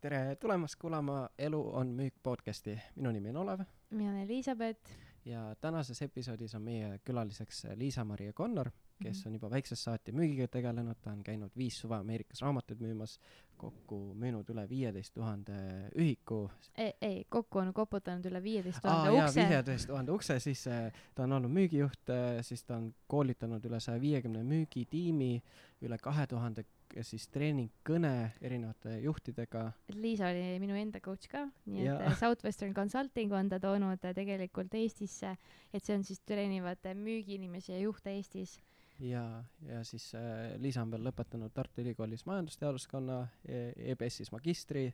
tere tulemast kuulama Elu on müük podcasti, minu nimi on Olev. mina olen Elizabeth. ja tänases episoodis on meie külaliseks Liisa-Maria Connor, kes mm -hmm. on juba väiksest saati müügiga tegelenud, ta on käinud viis suve Ameerikas raamatuid müümas, kokku müünud üle viieteist tuhande ühiku. ei, ei, kokku on koputanud üle viieteist tuhande ukse. viieteist tuhande ukse, siis äh, ta on olnud müügijuht äh,, siis ta on koolitanud üle saja viiekümne müügitiimi, üle kahe tuhande siis treeningkõne erinevate juhtidega. Liisa oli minu enda coach ka, nii ja. et Southwestern Consulting on ta toonud tegelikult Eestisse, et see on siis treenivad müügiinimesi ja juhte Eestis. ja, ja siis äh, Liisa on veel lõpetanud Tartu Ülikoolis majandusteaduskonna e, EBS-is magistri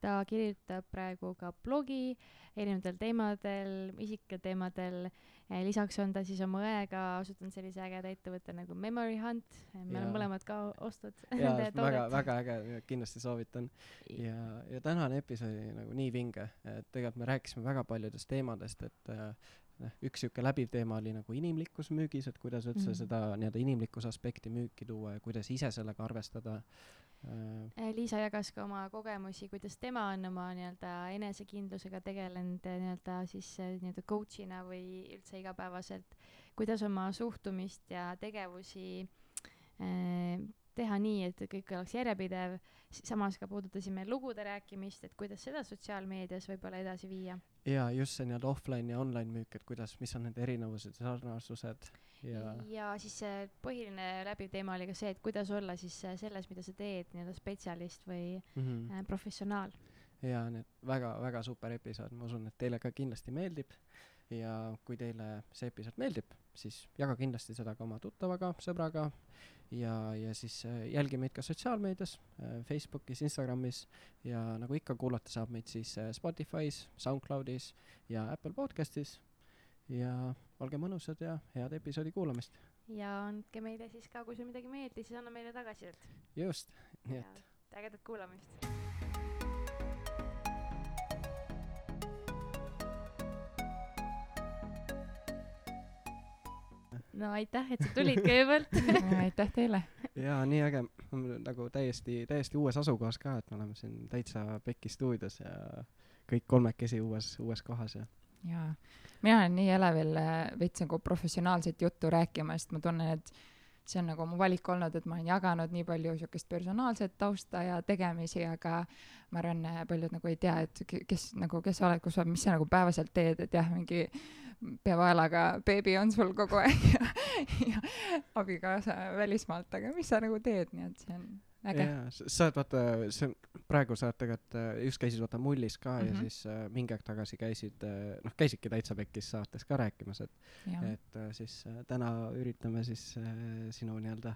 ta kirjutab praegu ka blogi erinevatel teemadel, isiklikel teemadel. Lisaks on ta siis oma õega asutanud sellise ägeda ettevõtte nagu Memory Hunt. me oleme mõlemad ka ostnud. jaa, väga, väga äge, kindlasti soovitan. ja, ja tänane episood oli nagu nii vinge, et tegelikult me rääkisime väga paljudest teemadest, et äh, noh, üks sihuke läbiv teema oli nagu inimlikkus müügis, et kuidas üldse mm -hmm. seda nii-öelda inimlikkuse aspekti müüki tuua ja kuidas ise sellega arvestada Äh, Liisa jagas ka oma kogemusi, kuidas tema on oma nii-öelda enesekindlusega tegelenud äh, nii-öelda siis äh, nii-öelda coach'ina või üldse igapäevaselt, kuidas oma suhtumist ja tegevusi äh, teha nii, et kõik oleks järjepidev, samas ka puudutasime lugude rääkimist, et kuidas seda sotsiaalmeedias võib-olla edasi viia. ja just see nii-öelda offline ja online müük, et kuidas, mis on nende erinevused ja sarnasused ja ja siis see põhiline läbiv teema oli ka see, et kuidas olla siis selles, mida sa teed, nii-öelda spetsialist või mm -hmm. professionaal. ja need väga-väga super episood, ma usun, et teile ka kindlasti meeldib ja kui teile see episood meeldib, siis jaga kindlasti seda ka oma tuttavaga, sõbraga ja, ja siis äh, jälgi meid ka sotsiaalmeedias, äh, Facebookis, Instagramis ja nagu ikka, kuulata saab meid siis Spotify's, SoundCloudis ja Apple podcastis ja olge mõnusad ja head episoodi kuulamist. ja andke meile siis ka, kui sulle midagi meeldis, siis anna meile tagasisidet. just, nii et. ägedat kuulamist. No aitäh, et sa tulid kõigepealt. Aitäh teile. jaa, nii äge, nagu täiesti, täiesti uues asukohas ka, et me oleme siin täitsa Peki stuudios ja kõik kolmekesi uues, uues kohas ja jaa, mina olen nii elevil äh, veits nagu professionaalset juttu rääkima, sest ma tunnen, et see on nagu mu valik olnud, et ma olen jaganud nii palju niisugust personaalset tausta ja tegemisi, aga ma arvan, äh, paljud nagu ei tea, et kes nagu, kes sa oled, kus sa, mis sa nagu päevaselt teed, et jah, mingi peavaelaga beebi on sul kogu aeg ja, ja abikaasa välismaalt, aga mis sa nagu teed, nii et see on äge. sa oled vaata, see, praegu sa oled tegelikult, äh, just käisid vaata mullis ka mm -hmm. ja mhm. siis äh, mingi aeg tagasi käisid äh,, noh, käisidki Täitsa Pekkis saates ka rääkimas, et, et äh, siis äh, täna üritame siis äh, sinu nii-öelda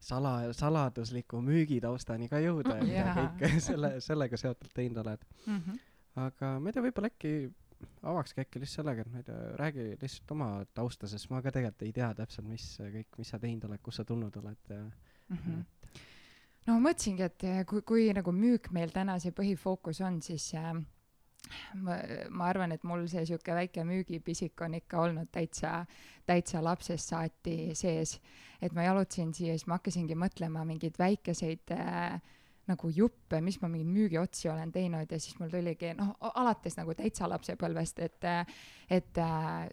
sala, saladusliku müügitaustani ka jõuda ja mida kõike selle, sellega seotult teinud oled mm. -hmm. aga ma ei tea, võib-olla äkki avakski äkki lihtsalt sellega, et ma ei tea, räägi lihtsalt oma tausta, sest ma ka tegelikult ei tea täpselt, mis kõik, mis sa teinud oled, kust sa tulnud oled ja mm. -hmm no ma mõtlesingi, et eh, kui, kui nagu müük meil täna see põhifookus on, siis äh, ma, ma arvan, et mul see sihuke väike müügipisik on ikka olnud täitsa, täitsa lapsest saati sees. et ma jalutasin siia, siis ma hakkasingi mõtlema mingeid väikeseid äh, nagu juppe, mis ma mingeid müügiotsi olen teinud ja siis mul tuligi noh, alates nagu täitsa lapsepõlvest, et et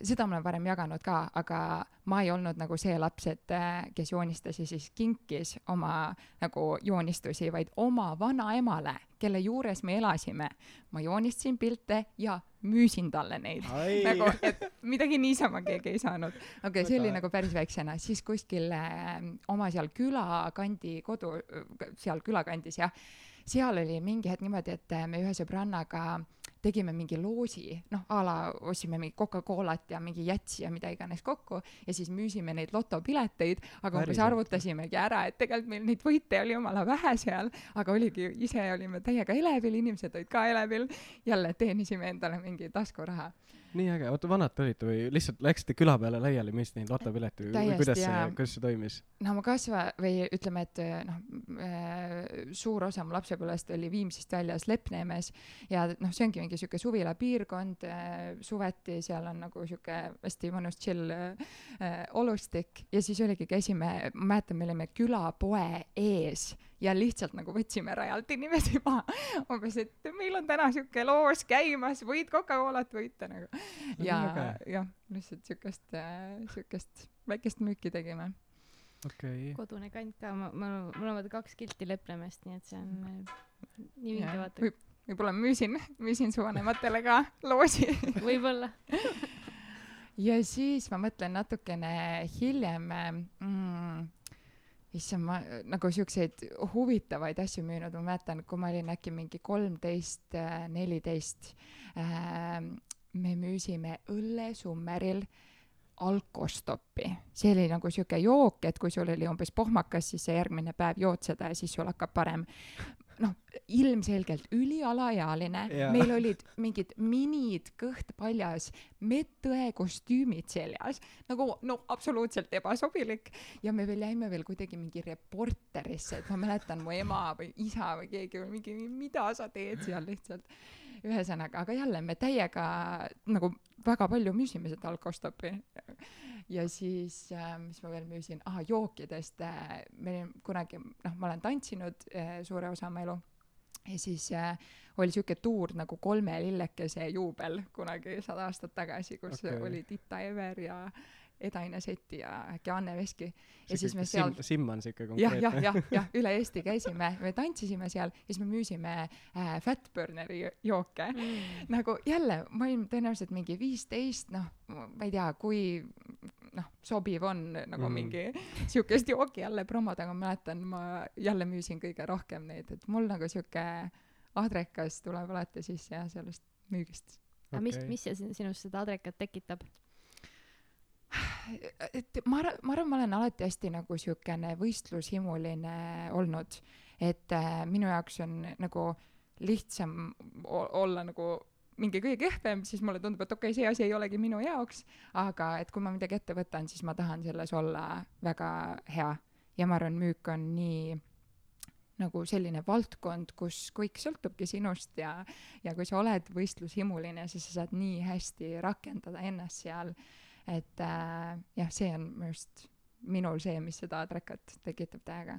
seda ma olen varem jaganud ka, aga ma ei olnud nagu see laps, et kes joonistas ja siis kinkis oma nagu joonistusi, vaid oma vanaemale, kelle juures me elasime. ma joonistasin pilte ja müüsin talle neid. nagu, et midagi niisama keegi ei saanud. okei okay,, see oli nagu päris väiksena, siis kuskil äh, oma seal külakandi kodu, seal külakandis jah, seal oli mingi hetk niimoodi, et me ühe sõbrannaga tegime mingi loosi, noh, a la ostsime mingi Coca-Colat ja mingi jätsi ja mida iganes kokku ja siis müüsime neid lotopileteid, aga umbes arvutasimegi ära, et tegelikult meil neid võite oli jumala vähe seal, aga oligi, ise olime täiega elevil, inimesed olid ka elevil, jälle teenisime endale mingi taskuraha nii äge, oota vanad te olite või lihtsalt läksite küla peale laiali, müüsite neid lotopileti või kuidas see, kuidas see toimis? no ma kasva- või ütleme, et noh äh,, suur osa mu lapsepõlvest oli Viimsist väljas Lepneemes ja noh, see ongi mingi sihuke suvilapiirkond äh,, suveti seal on nagu sihuke hästi mõnus chill äh, olustik. Ja siis oligi, käisime, ma mäletan, me olime külapoe ees ja lihtsalt nagu võtsime rajalt inimesi maha. umbes, et meil on täna siuke loos käimas, võid Coca-Colat võita nagu. ja, jah, lihtsalt siukest äh,, siukest väikest müüki tegime. Okay.. kodune kant ka, ma, ma, mul on vaata kaks kilti Leplemest, nii et see on äh, nii vinge vaata võib, võib-olla müüsin, müüsin su vanematele ka loosi. Võib-olla. Ja siis ma mõtlen natukene hiljem mm, issand, ma nagu siukseid huvitavaid asju müünud, ma mäletan, kui ma olin äkki mingi kolmteist, neliteist, äh, me müüsime õllesummeril alkostoppi. see oli nagu sihuke jook, et kui sul oli umbes pohmakas, siis sa järgmine päev jood seda ja siis sul hakkab parem. Noh, ilmselgelt ülialaealine, meil olid mingid minid, kõht paljas, medõe kostüümid seljas, nagu no absoluutselt ebasobilik. ja me veel jäime veel kuidagi mingi reporterisse, et ma mäletan, mu ema või isa või keegi või mingi, mida sa teed seal lihtsalt ühesõnaga, aga jälle me täiega nagu väga palju müüsime seda alkostopi. ja siis äh,, mis ma veel müüsin, ahah, jookidest äh,, meil kunagi, noh, ma olen tantsinud äh, suure osa oma elu ja siis äh, oli siuke tuur nagu kolme lillekese juubel kunagi sada aastat tagasi, kus okay. oli Tita Ever ja Edaine Seti ja äkki Anne Veski. ja siis me seal Sim, Simm on siuke konkreetne. jah, jah, jah, jah, üle Eesti käisime, me tantsisime seal ja siis me müüsime äh, Fatburneri jooke mm.. nagu jälle, ma olin tõenäoliselt mingi viisteist, noh, ma ei tea, kui noh, sobiv on nagu mm. mingi siukest jooki jälle promoda, aga ma mäletan, ma jälle müüsin kõige rohkem neid, et mul nagu siuke adrekas tuleb alati sisse jah, sellest müügist. aga okay. mis, mis see sinust seda adrekat tekitab? Et ma arvan, ma arvan, ma olen alati hästi nagu siukene võistlushimuline olnud, et äh, minu jaoks on nagu lihtsam olla nagu mingi kõige kehvem, siis mulle tundub, et okei okay,, see asi ei olegi minu jaoks, aga et kui ma midagi ette võtan, siis ma tahan selles olla väga hea. ja ma arvan, müük on nii nagu selline valdkond, kus kõik sõltubki sinust ja, ja kui sa oled võistlushimuline, siis sa saad nii hästi rakendada ennast seal et äh, jah, see on minu arust minul see, mis seda träkat tekitab täiega.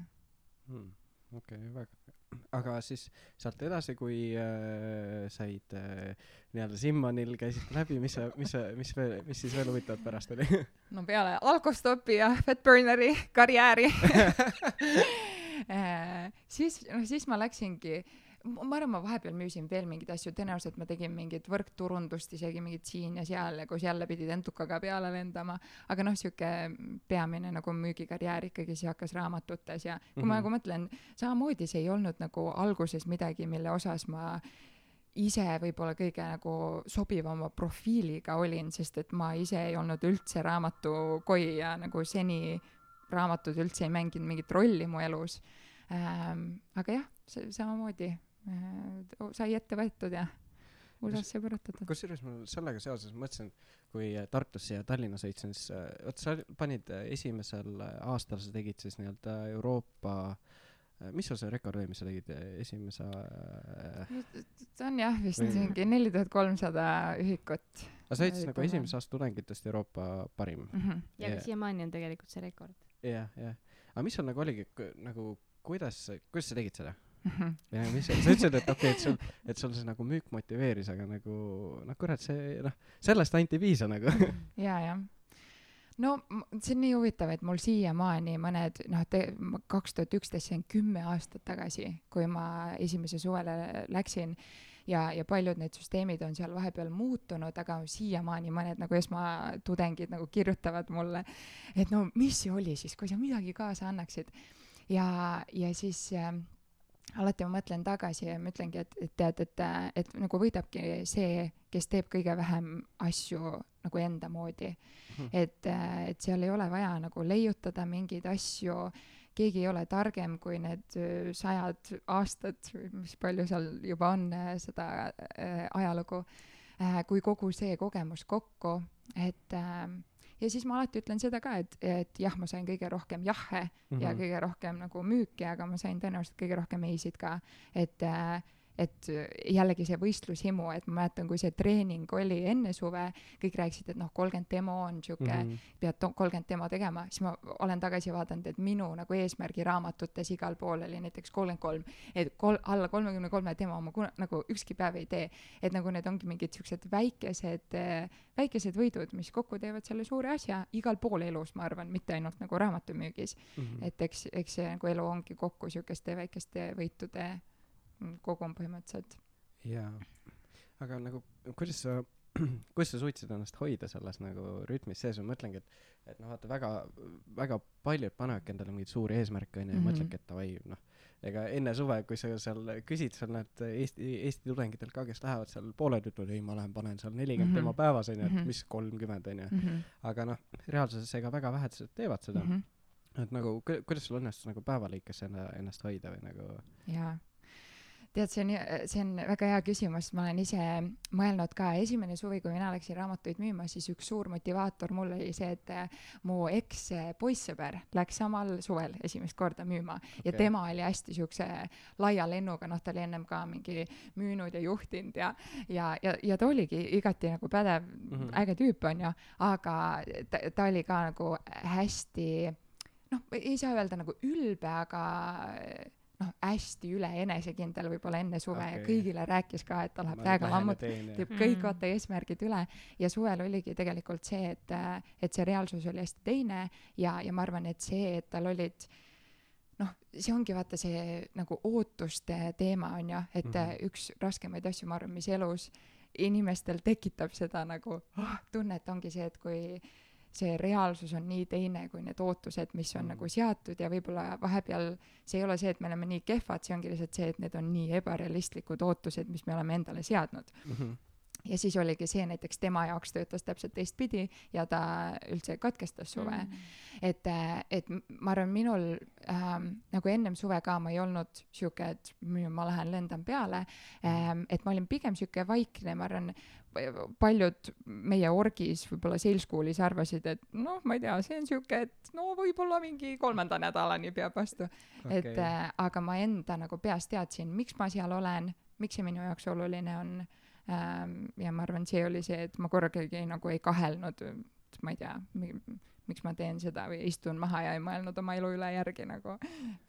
Hmm,. okei okay,, väga, aga siis sealt edasi, kui äh, said äh, nii-öelda Simmonil käisid läbi, mis sa, mis sa, mis veel, mis siis veel huvitavat pärast oli? No peale Alkostopi ja Fatburneri karjääri. Äh, siis, noh siis ma läksingi äh, ma arvan, ma vahepeal müüsin veel mingeid asju, tõenäoliselt ma tegin mingit võrkturundust, isegi mingit siin ja seal kus jälle pidid entukaga peale lendama, aga noh, sihuke peamine nagu müügikarjäär ikkagi siis hakkas raamatutes ja kui mm -hmm. ma mhm. nagu mõtlen, samamoodi see ei olnud nagu alguses midagi, mille osas ma ise võib-olla kõige nagu sobivama profiiliga olin, sest et ma ise ei olnud üldse raamatukoi ja nagu seni raamatud üldse ei mänginud mingit rolli mu elus ähm,. aga jah, see samamoodi sai ette võetud ja USA-sse põrutatud. kusjuures mul sellega seoses mõtlesin, kui Tartusse ja Tallinna sõitsin, siis äh, vot sa panid äh, esimesel aastal, sa tegid siis nii-öelda Euroopa mis sul see rekord oli, mis sa tegid esimese ta on jah vist mingi neli tuhat kolmsada ühikut. aga sa olid siis nagu esimese aasta tudengitest Euroopa parim mm. -hmm. ja yeah. siiamaani on tegelikult see rekord. jah, jah. aga mis sul nagu oligi, nagu kuidas, kuidas sa tegid seda? Ja mis sa ütlesid, et okei okay,, et sul, et sul see nagu müük motiveeris, aga nagu noh, kurat, see noh, sellest ainult ei piisa nagu. ja, jah. no see on nii huvitav, et mul siiamaani mõned noh, kaks tuhat üksteist, see on kümme aastat tagasi, kui ma esimese suvele läksin ja, ja paljud need süsteemid on seal vahepeal muutunud, aga siiamaani mõned nagu esmatudengid nagu kirjutavad mulle, et no mis see oli siis, kui sa midagi kaasa annaksid. ja, ja siis äh, alati ma mõtlen tagasi ja ma ütlengi, et, et tead, et, et nagu võidabki see, kes teeb kõige vähem asju nagu enda moodi. Hmm.. et, et seal ei ole vaja nagu leiutada mingeid asju, keegi ei ole targem kui need sajad aastad, mis palju seal juba on seda äh, ajalugu äh,, kui kogu see kogemus kokku, et äh, ja siis ma alati ütlen seda ka, et, et jah, ma sain kõige rohkem jahhe mm -hmm. ja mhm. kõige rohkem nagu müüki, aga ma sain tõenäoliselt kõige rohkem ei-sid ka. et, äh, et jällegi see võistlushimu, et ma mäletan, kui see treening oli enne suve, kõik rääkisid, et noh, kolmkümmend demo on sihuke mm, -hmm. pead kolmkümmend demo tegema, siis ma olen tagasi vaadanud, et minu nagu eesmärgiraamatutes igal pool oli näiteks kolmkümmend kolm, et kol-, alla kolmekümne kolme demo ma kuna, nagu ükski päev ei tee. et nagu need ongi mingid siuksed väikesed, väikesed võidud, mis kokku teevad selle suure asja igal pool elus, ma arvan, mitte ainult nagu raamatumüügis mm. -hmm. et eks, eks see nagu elu ongi kokku siukeste väikeste võitude kogum põhimõtteliselt. jaa, aga nagu kuidas sa kuidas sa suutsid ennast hoida selles nagu rütmis sees, ma mõtlengi, et, et noh, vaata väga, väga paljud panevadki endale mingeid suuri eesmärke onju ja mm -hmm. mõtledki, et davai, noh, ega enne suve, kui sa seal küsid seal need Eesti, Eesti tudengitelt ka, kes lähevad seal, pooled ütlevad, ei, ma lähen panen seal nelikümmend mm -hmm. tema päevas onju, et mhm. mis kolmkümmend onju mm. -hmm. aga noh, reaalsuses ega väga vähesed teevad seda mm. -hmm. et nagu, kuidas sul õnnestus nagu päeva lõikes enda, ennast hoida või nagu? jaa tead, see on, see on väga hea küsimus, ma olen ise mõelnud ka, esimene suvi, kui mina läksin raamatuid müüma, siis üks suur motivaator mul oli see, et äh, mu eks-poissõber läks samal suvel esimest korda müüma okay. ja tema oli hästi siukse laia lennuga, noh, ta oli ennem ka mingi müünud ja juhtinud ja, ja, ja, ja ta oligi igati nagu pädev mm, -hmm. äge tüüp, onju, aga ta, ta oli ka nagu hästi noh, ei saa öelda nagu ülbe, aga noh, hästi üle enesekindel võib-olla enne suve okay. ja kõigile rääkis ka, et ta läheb täiega lammut-, teeb kõik mm. vaata eesmärgid üle ja suvel oligi tegelikult see, et, et see reaalsus oli hästi teine ja, ja ma arvan, et see, et tal olid noh, see ongi vaata see nagu ootuste teema on ju, et mm -hmm. üks raskemaid asju, ma arvan, mis elus inimestel tekitab seda nagu oh, tunnet, ongi see, et kui see reaalsus on nii teine kui need ootused, mis on mm. nagu seatud ja võib-olla vahepeal see ei ole see, et me oleme nii kehvad, see ongi lihtsalt see, et need on nii ebarealistlikud ootused, mis me oleme endale seadnud mm. -hmm ja siis oligi see näiteks tema jaoks töötas täpselt teistpidi ja ta üldse katkestas suve mm. -hmm. et, et ma arvan, minul ähm, nagu ennem suve ka ma ei olnud sihuke, et ma lähen lendan peale ähm,, et ma olin pigem sihuke vaikne, ma arvan, paljud meie orgis, võib-olla sales school'is arvasid, et noh, ma ei tea, see on sihuke, et no võib-olla mingi kolmanda nädalani peab vastu okay.. et äh, aga ma enda nagu peas teadsin, miks ma seal olen, miks see minu jaoks oluline on. Ja ma arvan, see oli see, et ma korragi nagu ei kahelnud, ma ei tea, miks ma teen seda või istun maha ja ei mõelnud oma elu üle järgi nagu,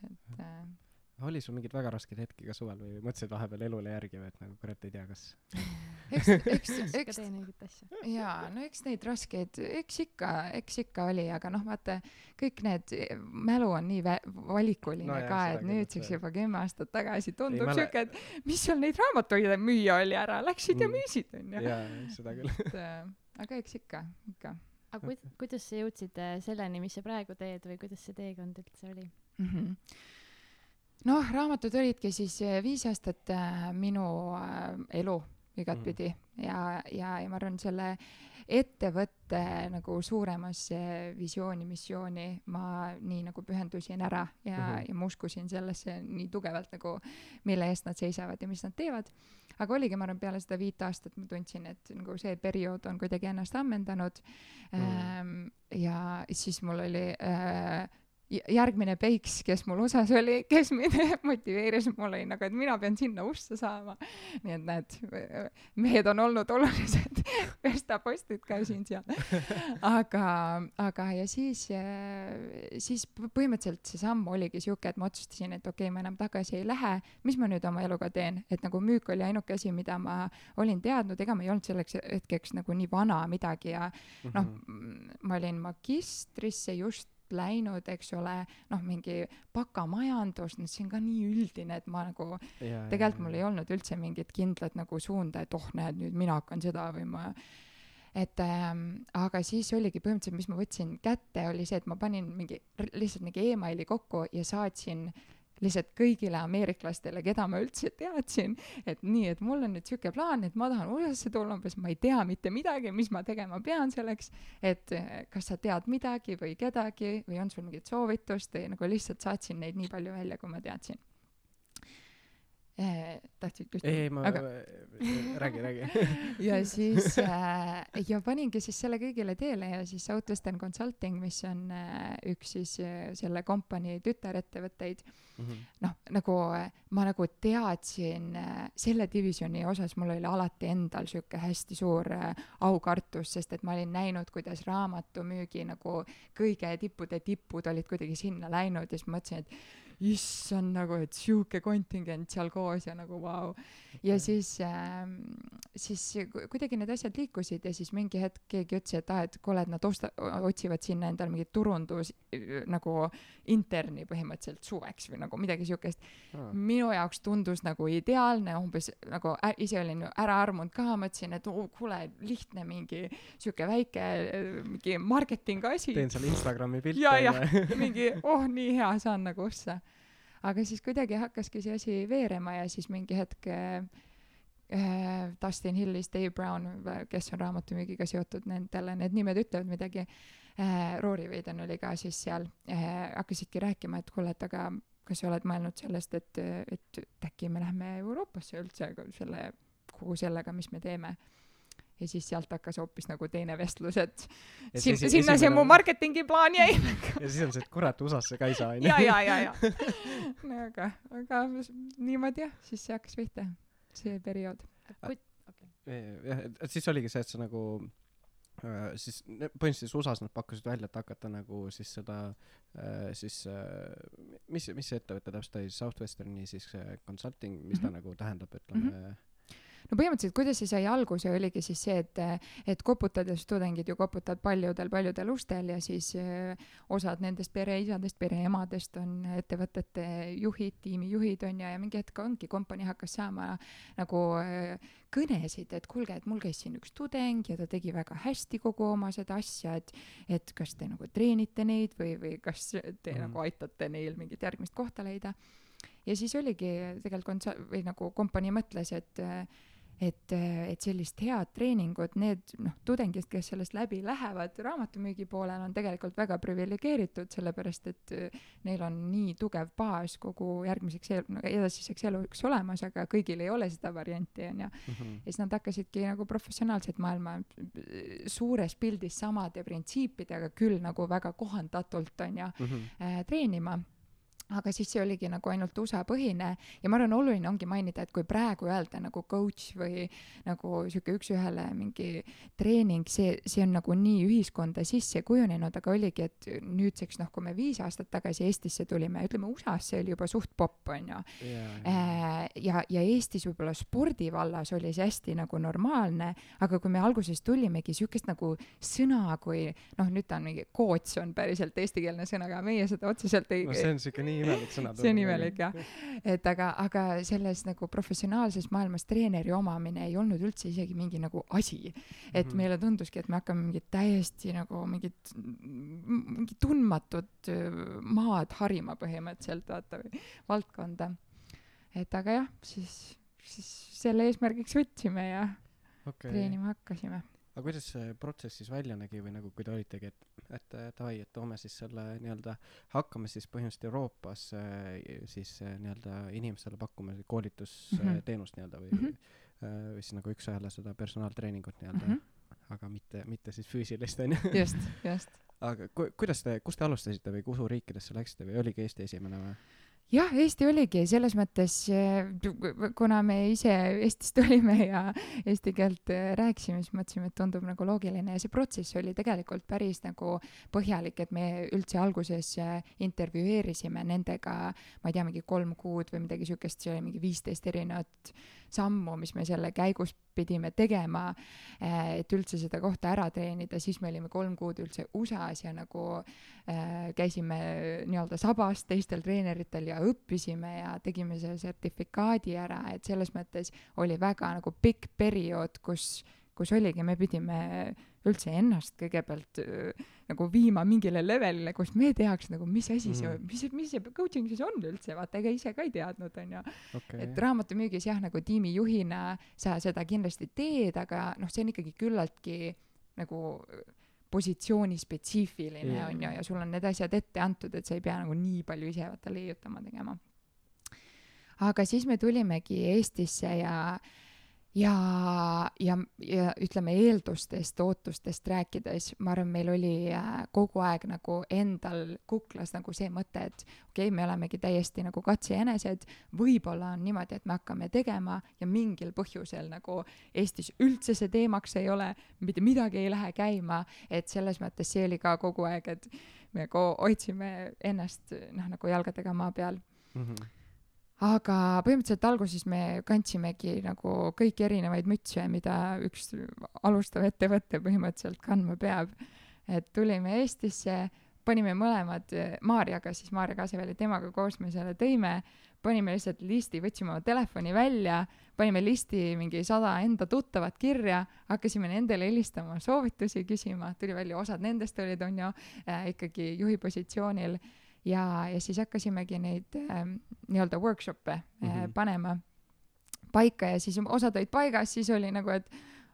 et äh, oli sul mingeid väga raskeid hetki ka suvel või mõtlesid vahepeal elule järgi või et nagu kurat ei tea, kas eks, eks, eks teen õiget asja. jaa, no eks neid raskeid, eks ikka, eks ikka oli, aga noh, vaata, kõik need, mälu on nii vä-, valikuline no, ka, et nüüdseks juba kümme aastat tagasi tundub mäle... siuke, et mis seal neid raamatuid müüa oli ära, läksid mm. ja müüsid, onju. jaa, seda küll et äh, aga eks ikka, ikka. aga kuid-, kuidas sa jõudsid äh, selleni, mis sa praegu teed või kuidas see teekond üldse oli mm? -hmm noh, raamatud olidki siis eh, viis aastat äh, minu äh, elu igatpidi mm. ja, ja, ja ma arvan, selle ettevõtte nagu suuremasse visiooni, missiooni ma nii nagu pühendusin ära ja mm, -hmm. ja ma uskusin sellesse nii tugevalt nagu, mille eest nad seisavad ja mis nad teevad. aga oligi, ma arvan, peale seda viit aastat ma tundsin, et nagu see periood on kuidagi ennast ammendanud mm. -hmm. ja siis mul oli äh, järgmine Peiks, kes mul USA-s oli, kes mind motiveeris, mul oli nagu, et mina pean sinna USA saama. nii et näed, mehed on olnud olulised verstapostid ka siin-seal. aga, aga ja siis, siis põhimõtteliselt see samm oligi sihuke, et ma otsustasin, et okei okay,, ma enam tagasi ei lähe. mis ma nüüd oma eluga teen, et nagu müük oli ainuke asi, mida ma olin teadnud, ega ma ei olnud selleks hetkeks nagu nii vana midagi ja noh, mhm. ma olin magistrisse just läinud, eks ole, noh, mingi bakamajandus, no see on ka nii üldine, et ma nagu, tegelikult mul ei olnud üldse mingit kindlat nagu suunda, et oh, näed, nüüd mina hakkan seda või ma et ähm, aga siis oligi põhimõtteliselt, mis ma võtsin kätte, oli see, et ma panin mingi, lihtsalt mingi emaili kokku ja saatsin äh, lihtsalt kõigile ameeriklastele, keda ma üldse teadsin, et nii, et mul on nüüd sihuke plaan, et ma tahan USA-sse tulla, umbes ma ei tea mitte midagi, mis ma tegema pean selleks, et eh, kas sa tead midagi või kedagi või on sul mingit soovitust või nagu lihtsalt saatsin neid nii palju välja, kui ma teadsin. Eh, tahtsid küsida? ei, ei ma aga... räägi, räägi ja siis äh, ja paningi siis selle kõigile teele ja siis Southwestern Consulting, mis on äh, üks siis äh, selle kompanii tütarettevõtteid mm -hmm., noh, nagu äh, ma nagu teadsin äh, selle divisjoni osas, mul oli alati endal sihuke hästi suur äh, aukartus, sest et ma olin näinud, kuidas raamatumüügi nagu kõige tippude tipud olid kuidagi sinna läinud ja siis mõtlesin, et issand nagu, et sihuke kontingent seal koos ja nagu vau. Wow.. ja siis äh,, siis kuidagi need asjad liikusid ja siis mingi hetk keegi ütles, et aa, et kuule, et nad osta-, otsivad sinna endale mingit turundus nagu interni põhimõtteliselt suveks või nagu midagi siukest ah.. minu jaoks tundus nagu ideaalne, umbes nagu äh, ise olin ära armunud ka, mõtlesin, et oh, kuule, lihtne mingi sihuke väike mingi marketing asi. teen seal Instagrami pilte. ja, ja mingi oh, nii hea, saan nagu ossa aga siis kuidagi hakkaski see asi veerema ja siis mingi hetk äh, Dustin Hillis, Dave Brown, kes on raamatumüügiga seotud, nendele need nimed ütlevad midagi. Äh,, Rory Veiden oli ka siis seal. Äh,, hakkasidki rääkima, et kuule, et aga kas sa oled mõelnud sellest, et, et äkki me lähme Euroopasse üldse selle, kogu sellega, mis me teeme ja siis sealt hakkas hoopis nagu teine vestlus, et sin-, sinna esimene... see mu marketingi plaan jäi ja siis on see, et kurat, USA-sse ka ei saa, onju. ja, ja, ja, ja. no aga, aga niimoodi jah, siis see hakkas pihta, see periood. jah, et siis oligi see, et sa nagu äh, siis põhimõtteliselt USA-s nad pakkusid välja, et hakata nagu siis seda äh, siis äh, mis, mis see ettevõte täpselt oli, Southwesterni siis consulting, mis ta mm -hmm. nagu tähendab, ütleme mm. -hmm no põhimõtteliselt, kuidas see sai alguse, oligi siis see, et, et koputades tudengid ju koputavad paljudel-paljudel ustel ja siis äh, osad nendest pereisadest, pereemadest on ettevõtete juhid, tiimijuhid on ju, ja mingi hetk ongi kompanii hakkas saama nagu äh, kõnesid, et kuulge, et mul käis siin üks tudeng ja ta tegi väga hästi kogu oma seda asja, et, et kas te nagu treenite neid või, või kas te mm. nagu aitate neil mingit järgmist kohta leida. ja siis oligi tegelikult konsa- või nagu kompanii mõtles, et et, et sellist head treeningut, need noh, tudengid, kes sellest läbi lähevad raamatumüügi poolel, on tegelikult väga priviligeeritud, sellepärast et äh, neil on nii tugev baas kogu järgmiseks elu, no edasiseks eluks olemas, aga kõigil ei ole seda varianti, onju. Mhm. ja siis nad hakkasidki nagu professionaalset maailma äh, suures pildis samade printsiipidega, küll nagu väga kohandatult, onju, mhm. äh, treenima aga siis see oligi nagu ainult USA põhine ja ma arvan, oluline ongi mainida, et kui praegu öelda nagu coach või nagu sihuke üks-ühele mingi treening, see, see on nagu nii ühiskonda sisse kujunenud, aga oligi, et nüüdseks noh, kui me viis aastat tagasi Eestisse tulime, ütleme USA-s see oli juba suht popp, onju. Äh, ja, ja Eestis võib-olla spordivallas oli see hästi nagu normaalne, aga kui me alguses tulimegi, sihukest nagu sõna kui noh, nüüd ta on mingi coach on päriselt eestikeelne sõna, aga meie seda otseselt ei no see on siuke nii nii imelik sõna. see on imelik jah. et aga, aga selles nagu professionaalses maailmas treeneri omamine ei olnud üldse isegi mingi nagu asi. et mm -hmm. meile tunduski, et me hakkame mingit täiesti nagu mingit, mingit tundmatut maad harima põhimõtteliselt, vaata, või valdkonda. et aga jah, siis, siis selle eesmärgiks võtsime ja okay. treenima hakkasime aga kuidas see protsess siis välja nägi või nagu kui te olitegi, et, et davai, et toome siis selle nii-öelda, hakkame siis põhimõtteliselt Euroopas äh, siis äh, nii-öelda inimestele pakkuma koolitusteenust mm -hmm. nii-öelda või mm, -hmm. või siis nagu üks-ühele seda personaaltreeningut nii-öelda mm, -hmm. aga mitte, mitte siis füüsilist onju. just, just. aga ku-, kuidas te, kust te alustasite või kuhu riikidesse läksite või oligi Eesti esimene või? Jah, Eesti oligi selles mõttes, eh, kuna me ise Eestist olime ja eesti keelt eh, rääkisime, siis mõtlesime, et tundub nagu loogiline ja see protsess oli tegelikult päris nagu põhjalik, et me üldse alguses eh, intervjueerisime nendega, ma ei tea, mingi kolm kuud või midagi siukest, see oli mingi viisteist erinevat sammu, mis me selle käigus pidime tegema, eh, et üldse seda kohta ära treenida, siis me olime kolm kuud üldse USA-s ja nagu äh, käisime nii-öelda sabas teistel treeneritel ja õppisime ja tegime selle sertifikaadi ära, et selles mõttes oli väga nagu pikk periood, kus, kus oligi, me pidime üldse ennast kõigepealt äh, nagu viima mingile levelile, kus me teaks nagu, mis asi see mm., mis, mis see coaching siis on üldse, vaata, ega ise ka ei teadnud, onju okay.. et raamatumüügis jah, nagu tiimijuhina sa seda kindlasti teed, aga noh, see on ikkagi küllaltki nagu positsiooni spetsiifiline yeah. on ju, ja sul on need asjad ette antud, et sa ei pea nagu nii palju ise vaata leiutama tegema aga siis me tulimegi Eestisse ja ja, ja, ja ütleme eeldustest, ootustest rääkides, ma arvan, meil oli äh, kogu aeg nagu endal kuklas nagu see mõte, et okei okay,, me olemegi täiesti nagu katsejänesed, võib-olla on niimoodi, et me hakkame tegema ja mingil põhjusel nagu Eestis üldse see teemaks ei ole, mitte midagi ei lähe käima, et selles mõttes see oli ka kogu aeg, et me nagu hoidsime ennast noh, nagu jalgadega maa peal mm. -hmm aga põhimõtteliselt alguses me kandsimegi nagu kõiki erinevaid mütse, mida üks alustav ettevõte põhimõtteliselt kandma peab. et tulime Eestisse, panime mõlemad Maarjaga, siis Maarja Kaseväli, temaga koos me selle tõime, panime lihtsalt listi, võtsime oma telefoni välja, panime listi mingi sada enda tuttavat kirja, hakkasime nendele helistama, soovitusi küsima, tuli välja, osad nendest olid, on ju äh,, ikkagi juhi positsioonil ja, ja siis hakkasimegi neid äh, nii-öelda workshop'e äh, mm -hmm. panema paika ja siis osad olid paigas, siis oli nagu, et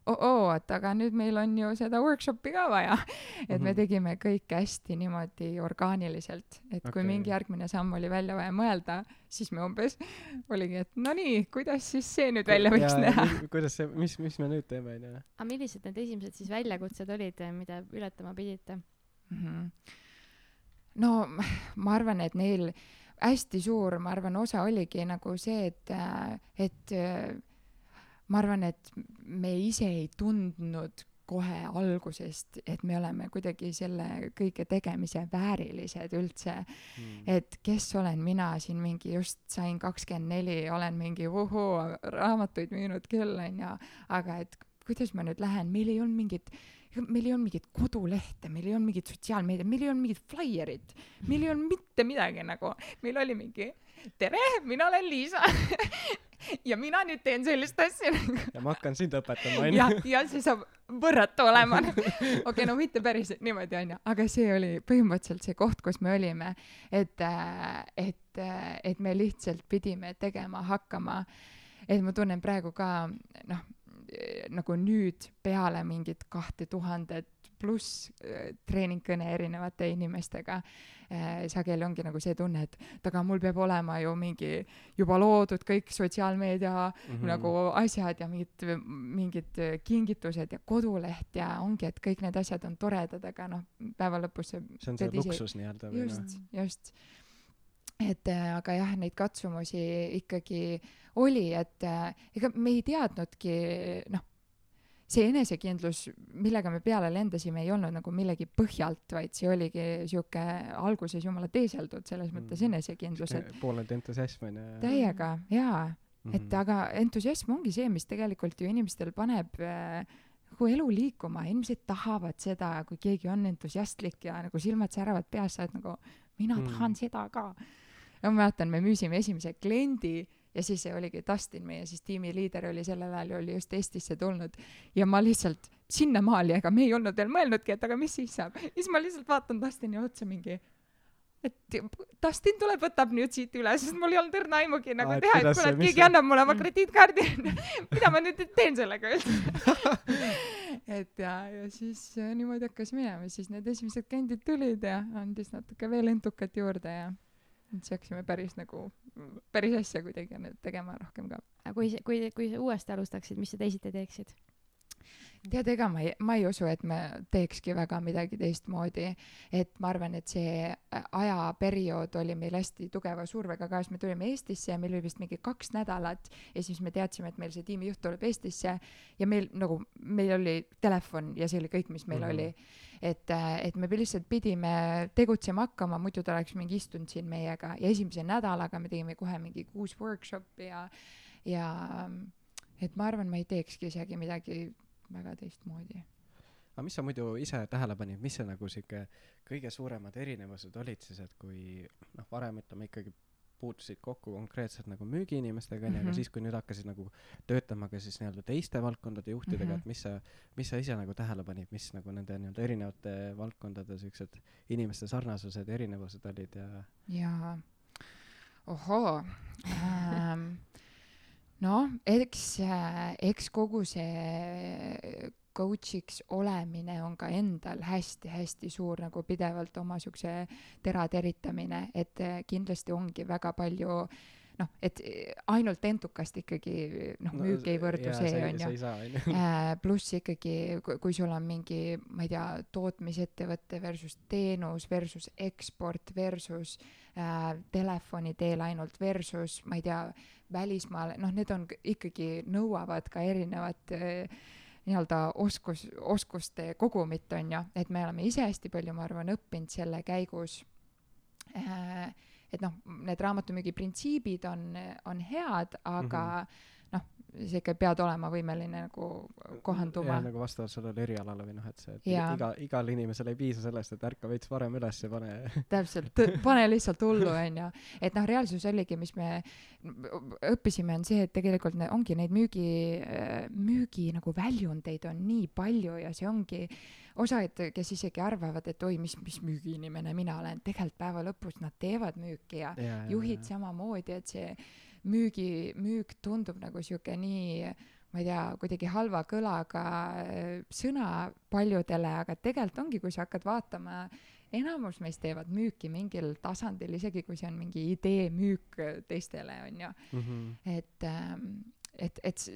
oo-oo, et aga nüüd meil on ju seda workshop'i ka vaja. et mm -hmm. me mhm. tegime kõike hästi niimoodi orgaaniliselt, et okay. kui mingi järgmine samm oli välja vaja mõelda, siis me umbes oligi, et no nii, kuidas siis see nüüd välja võiks ja, näha. kuidas see, mis, mis me nüüd teeme, onju. aga millised need esimesed siis väljakutsed olid, mida ületama pidite mm? -hmm no ma arvan, et neil hästi suur, ma arvan, osa oligi nagu see, et, et ma arvan, et me ise ei tundnud kohe algusest, et me oleme kuidagi selle kõige tegemise väärilised üldse. Mm.. et kes olen mina siin mingi just sain kakskümmend neli, olen mingi vuhuu, raamatuid müünud küll onju, aga et kuidas ma nüüd lähen, meil ei olnud mingit meil ei olnud mingit kodulehte, meil ei olnud mingit sotsiaalmeediat, meil ei olnud mingit flaierit, meil ei olnud mitte midagi nagu, meil oli mingi tere, mina olen Liisa ja mina nüüd teen sellist asja nagu. ja ma hakkan sind õpetama, onju. ja, ja see saab võrratu olema. okei okay,, no mitte päriselt niimoodi, onju, aga see oli põhimõtteliselt see koht, kus me olime, et, et, et me lihtsalt pidime tegema hakkama. et ma tunnen praegu ka, noh nagu nüüd peale mingit kahte tuhandet pluss äh, treeningkõne erinevate inimestega äh,, sageli ongi nagu see tunne, et aga mul peab olema ju mingi juba loodud kõik sotsiaalmeedia mm -hmm. nagu asjad ja mingid, mingid kingitused ja koduleht ja ongi, et kõik need asjad on toredad, aga noh, päeva lõpus see see on see luksus nii-öelda või noh? just, just et äh, aga jah, neid katsumusi ikkagi oli, et äh, ega me ei teadnudki, noh, see enesekindlus, millega me peale lendasime, ei olnud nagu millegi põhjalt, vaid see oligi sihuke alguses jumala teeseldud selles mõttes mm. enesekindlus, et pooleldi entusiasm on ju. täiega, jaa mm. -hmm. et aga entusiasm ongi see, mis tegelikult ju inimestel paneb äh, nagu elu liikuma, inimesed tahavad seda, kui keegi on entusiastlik ja nagu silmad säravad peas, sa oled nagu, mina mm. tahan seda ka ja ma mäletan, me müüsime esimese kliendi ja siis see oligi Dustin, meie siis tiimiliider oli sellel ajal oli just Eestisse tulnud. Ja ma lihtsalt sinnamaali, ega me ei olnud veel mõelnudki, et aga mis siis saab. siis ma lihtsalt vaatan Dustini otsa mingi, et Dustin tuleb, võtab nüüd siit üle, sest mul ei olnud õrna aimugi nagu Aa, teha, et kuule, et keegi see... annab mulle oma krediitkaardi. Mida ma nüüd teen sellega üldse? Et ja, ja siis äh, niimoodi hakkas minema, siis need esimesed kliendid tulid ja andis natuke veel entukat juurde ja siis hakkasime päris nagu, päris asja kuidagi tegema rohkem ka. aga kui, kui, kui sa uuesti alustaksid, mis sa teisiti teeksid? Tead, ega ma ei, ma ei usu, et me teekski väga midagi teistmoodi. et ma arvan, et see ajaperiood oli meil hästi tugeva survega ka, siis me tulime Eestisse ja meil oli vist mingi kaks nädalat ja siis me teadsime, et meil see tiimijuht tuleb Eestisse ja meil nagu, meil oli telefon ja see oli kõik, mis meil mm -hmm. oli. et, et me lihtsalt pidime tegutsema hakkama, muidu ta oleks mingi istunud siin meiega ja esimese nädalaga me tegime kohe mingi kuus workshop'i ja, ja et ma arvan, ma ei teekski isegi midagi väga teistmoodi. aga mis sa muidu ise tähele panid, mis see nagu sihuke kõige suuremad erinevused olid siis, et kui noh, varem ütleme ikkagi puutusid kokku konkreetselt nagu müügiinimestega onju mm, -hmm. aga mhm. siis, kui nüüd hakkasid nagu töötama ka siis nii-öelda teiste valdkondade juhtidega mm, -hmm. et mis sa, mis sa ise nagu tähele panid, mis nagu nende nii-öelda erinevate valdkondade siuksed inimeste sarnasused erinevused olid ja? jaa, ohoo ähm, noh, eks, äh, eks kogu see coach'iks olemine on ka endal hästi-hästi suur nagu pidevalt oma siukse tera teritamine, et äh, kindlasti ongi väga palju noh, et ainult entukast ikkagi noh no,, müük ei võrdu jaa, see on ju. Äh, pluss ikkagi, kui sul on mingi, ma ei tea, tootmisettevõte versus teenus versus eksport versus äh, telefoni teel ainult versus ma ei tea, välismaale, noh, need on ikkagi, nõuavad ka erinevat äh, nii-öelda oskus, oskuste kogumit, on ju, et me oleme ise hästi palju, ma arvan, õppinud selle käigus äh, et noh, need raamatumüügi printsiibid on, on head, aga mm -hmm sa ikka pead olema võimeline nagu kohanduma. nagu vastavalt sellele erialale või noh, et see, et ja. iga, igal inimesel ei piisa sellest, et ärka veits varem üles ja pane täpselt, pane lihtsalt hullu, onju. et noh, reaalsus oligi, mis me õppisime, on see, et tegelikult ne, ongi neid müügi, müügi nagu väljundeid on nii palju ja see ongi osad, kes isegi arvavad, et oi, mis, mis müügiinimene mina olen, tegelikult päeva lõpus nad teevad müüki ja, ja, ja juhid ja, samamoodi, et see müügi, müük tundub nagu sihuke nii, ma ei tea, kuidagi halva kõlaga äh, sõna paljudele, aga tegelikult ongi, kui sa hakkad vaatama, enamus meist teevad müüki mingil tasandil, isegi kui see on mingi ideemüük teistele, on ju mm. -hmm. et et, et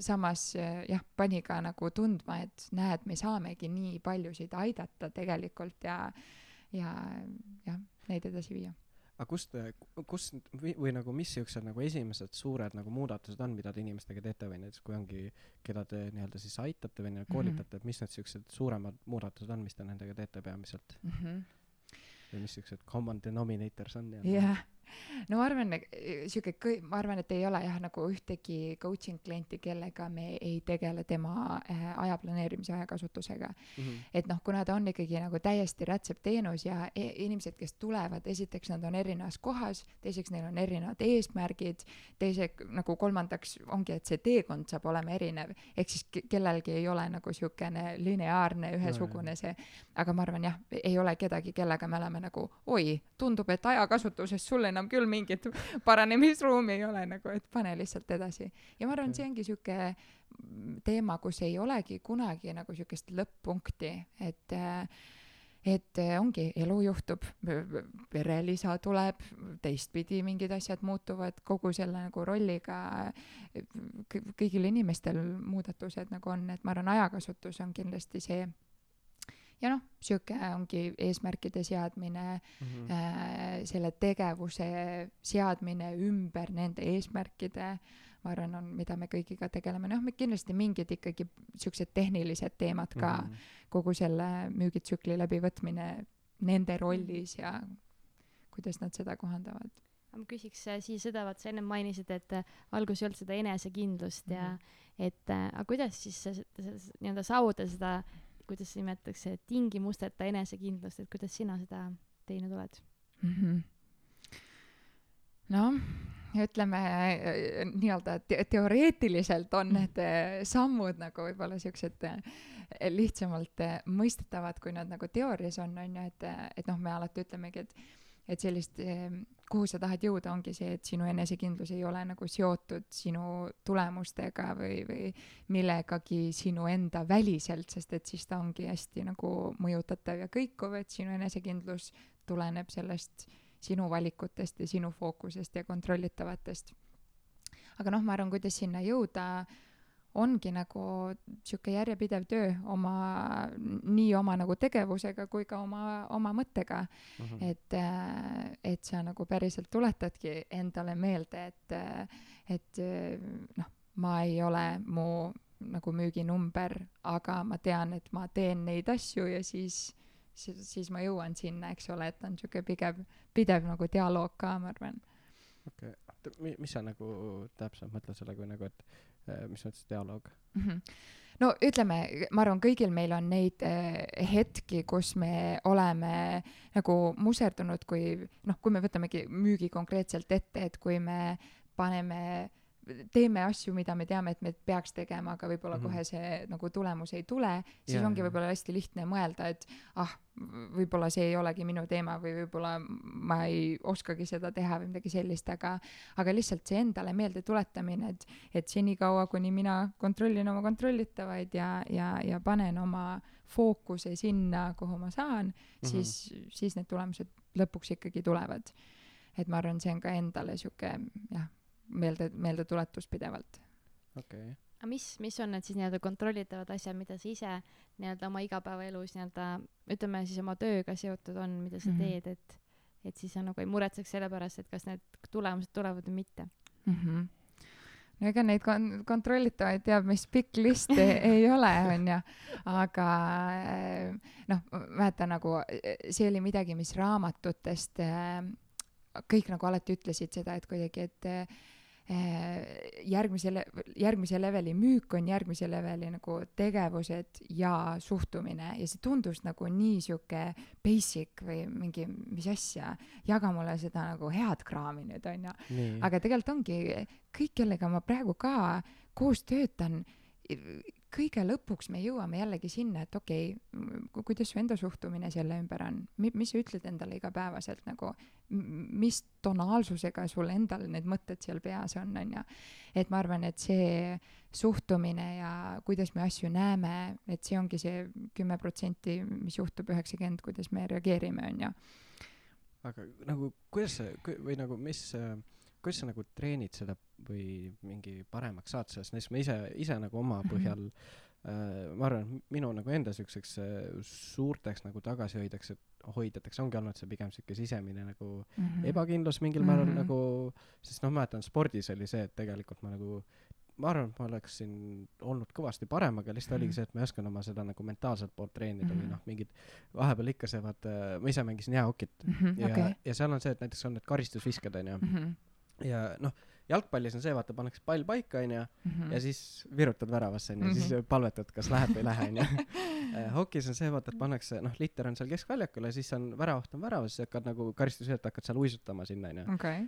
samas jah, pani ka nagu tundma, et näed, me saamegi nii paljusid aidata tegelikult ja, ja jah, neid edasi viia aga kust, kust või, või nagu mis siuksed nagu esimesed suured nagu muudatused on, mida te inimestega teete või näiteks kui ongi, keda te nii-öelda siis aitate või nii-öelda koolitate mm, -hmm. et mis need siuksed suuremad muudatused on, mis te nendega teete peamiselt mm? -hmm. või mis siuksed common denominators on? jah yeah no ma arvan, sihuke kõi-, ma arvan, et ei ole jah, nagu ühtegi coaching klienti, kellega me ei tegele tema äh, aja planeerimise, ajakasutusega mm. -hmm. et noh, kuna ta on ikkagi nagu täiesti rätsepteenus ja e inimesed, kes tulevad, esiteks nad on erinevas kohas, teiseks neil on erinevad eesmärgid, teiseks nagu kolmandaks ongi, et see teekond saab olema erinev, ehk siis kellelgi ei ole nagu siukene lineaarne, ühesugune see, aga ma arvan jah, ei ole kedagi, kellega me oleme nagu oi, tundub, et ajakasutuses sul enam küll mingit paranemisruumi ei ole nagu, et pane lihtsalt edasi. ja ma arvan, see ongi sihuke teema, kus ei olegi kunagi nagu sihukest lõpp-punkti, et et ongi, elu juhtub, perelisa tuleb, teistpidi mingid asjad muutuvad, kogu selle nagu rolliga kõigil inimestel muudatused nagu on, et ma arvan, ajakasutus on kindlasti see ja noh, sihuke ongi eesmärkide seadmine mm, -hmm. äh, selle tegevuse seadmine ümber nende eesmärkide, ma arvan, on, mida me kõigiga tegeleme, noh, me kindlasti mingid ikkagi siuksed tehnilised teemad ka mm, -hmm. kogu selle müügitsükli läbivõtmine nende rollis ja kuidas nad seda kohandavad ma küsiks äh, siia seda, vaat sa ennem mainisid, et äh, alguses ei olnud seda enesekindlust mm -hmm. ja mhm. et äh, aga kuidas siis nii-öelda saavutada seda kuidas nimetatakse, tingimusteta enesekindlust, et kuidas sina seda teinud oled mm? -hmm. noh, ütleme nii-öelda te teoreetiliselt on mm. need eh, sammud nagu võib-olla siuksed eh, lihtsamalt mõistetavad, kui nad nagu teoorias on, on ju, et, et noh, me alati ütlemegi, et et sellist, kuhu sa tahad jõuda, ongi see, et sinu enesekindlus ei ole nagu seotud sinu tulemustega või, või millegagi sinu enda väliselt, sest et siis ta ongi hästi nagu mõjutatav ja kõikuv, et sinu enesekindlus tuleneb sellest sinu valikutest ja sinu fookusest ja kontrollitavatest. aga noh, ma arvan, kuidas sinna jõuda ongi nagu sihuke järjepidev töö oma, nii oma nagu tegevusega kui ka oma, oma mõttega mm. -hmm. et, äh, et sa nagu päriselt tuletadki endale meelde, et, et noh, ma ei ole mu nagu müüginumber, aga ma tean, et ma teen neid asju ja siis, siis, siis ma jõuan sinna, eks ole, et on sihuke pigev, pidev nagu dialoog ka, ma arvan. okei okay., mis sa nagu täpselt mõtled selle, kui nagu, et Äh, mis mõttes dialoog mm? -hmm no ütleme, ma arvan, kõigil meil on neid äh, hetki, kus me oleme nagu muserdunud, kui noh, kui me võtamegi müügi konkreetselt ette, et kui me paneme teeme asju, mida me teame, et me peaks tegema, aga võib-olla mm -hmm. kohe see nagu tulemus ei tule, siis yeah, ongi võib-olla hästi lihtne mõelda, et ah, võib-olla see ei olegi minu teema või võib-olla ma ei oskagi seda teha või midagi sellist, aga aga lihtsalt see endale meelde tuletamine, et et senikaua, kuni mina kontrollin oma kontrollitavaid ja, ja, ja panen oma fookuse sinna, kuhu ma saan mm, -hmm. siis, siis need tulemused lõpuks ikkagi tulevad et ma arvan, see on ka endale sihuke jah, meelde, meeldetuletus pidevalt. okei okay. aga mis, mis on need siis nii-öelda kontrollitavad asjad, mida sa ise nii-öelda oma igapäevaelus nii-öelda ütleme siis oma tööga seotud on, mida sa mm -hmm. teed, et et siis sa nagu ei muretseks selle pärast, et kas need tulemused tulevad või mitte mm. -hmm no ega neid kon-, kontrollitavaid teab mis pikk list ei ole, onju, aga eh, noh, mäletan nagu see oli midagi, mis raamatutest eh, kõik nagu alati ütlesid seda, et kuidagi, et eh, järgmise le-, järgmise leveli müük on järgmise leveli nagu tegevused ja suhtumine ja see tundus nagu nii sihuke basic või mingi, mis asja, jaga mulle seda nagu head kraami nüüd onju. aga tegelikult ongi kõik, kellega ma praegu ka koos töötan, kõige lõpuks me jõuame jällegi sinna, et okei okay,, kuidas su enda suhtumine selle ümber on, mis sa ütled endale igapäevaselt nagu, mis tonaalsusega sul endal need mõtted seal peas on, on ju. et ma arvan, et see suhtumine ja kuidas me asju näeme, et see ongi see kümme protsenti, mis juhtub, üheksakümmend, kuidas me reageerime, on ju. aga nagu kuidas see või nagu mis äh kuidas sa nagu treenid seda või mingi paremaks saad sellest, näiteks ma ise, ise nagu oma mhm. põhjal äh, ma arvan, minu nagu enda siukseks äh, suurteks nagu tagasihoidjaks, hoidjateks ongi olnud see pigem siuke sisemine nagu mm -hmm. ebakindlus mingil mm -hmm. määral nagu, sest noh, mäletan spordis oli see, et tegelikult ma nagu ma arvan, et ma oleksin olnud kõvasti parem, aga lihtsalt mm -hmm. oligi see, et ma ei osanud oma seda nagu mentaalset poolt treenida mm -hmm. või mhm. noh, mingid vahepeal ikka see vaata, ma ise mängisin jäähokit mm -hmm, ja okay., ja seal on see, et näiteks on need karistusvisked onju mm. -hmm ja noh, jalgpallis on see, vaata, pannakse pall paika, onju, mhm. ja siis virutad väravasse, onju, siis mhm. palvetad, kas läheb või ei lähe, onju. Äh, hokis on see, vaata, et pannakse, noh, liiter on seal keskväljakul ja siis on väravaht on väravas, siis hakkad nagu karistusviset hakkad seal uisutama sinna, onju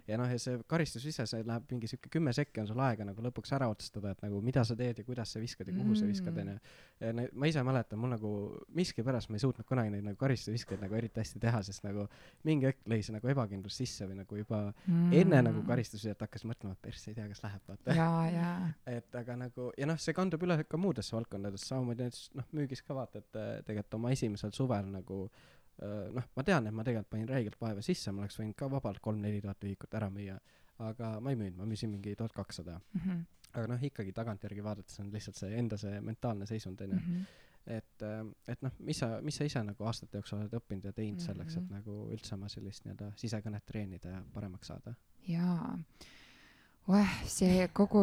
ja noh, ja see karistusvise, see läheb mingi siuke kümme sekki on sul aega nagu lõpuks ära otsustada, et nagu mida sa teed ja kuidas sa viskad ja kuhu mm. sa viskad, onju. ja ne, ma ise mäletan, mul nagu miskipärast ma ei suutnud kunagi neid nagu karistusviskeid nagu eriti hästi teha, sest nagu mingi hetk lõi see nagu ebakindlus sisse või nagu juba mm. enne nagu karistusviset hakkas mõtlema, et persse ei tea, kas läheb, vaata. et aga nagu ja noh, see kandub üle ka muudesse valdkondadesse, samamoodi näiteks noh, müügis ka vaata, et äh, tegelikult oma esimesel suvel nagu äh, noh, ma tean, et ma tegelikult panin räigelt vaeva sisse, ma oleks võinud ka vabalt kolm-neli tuhat ühikut ära müüa, aga ma ei müünud, ma müüsin mingi tuhat kakssada. Mhm. aga noh, ikkagi tagantjärgi vaadates on lihtsalt see enda see mentaalne seisund onju. -hmm et, äh, et noh, mis sa, mis sa ise nagu aastate jooksul oled õppinud ja teinud selleks, et mhm. nagu üldse oma sellist nii-öelda sisekõnet treenida ja paremaks saada? jaa Oeh, see kogu,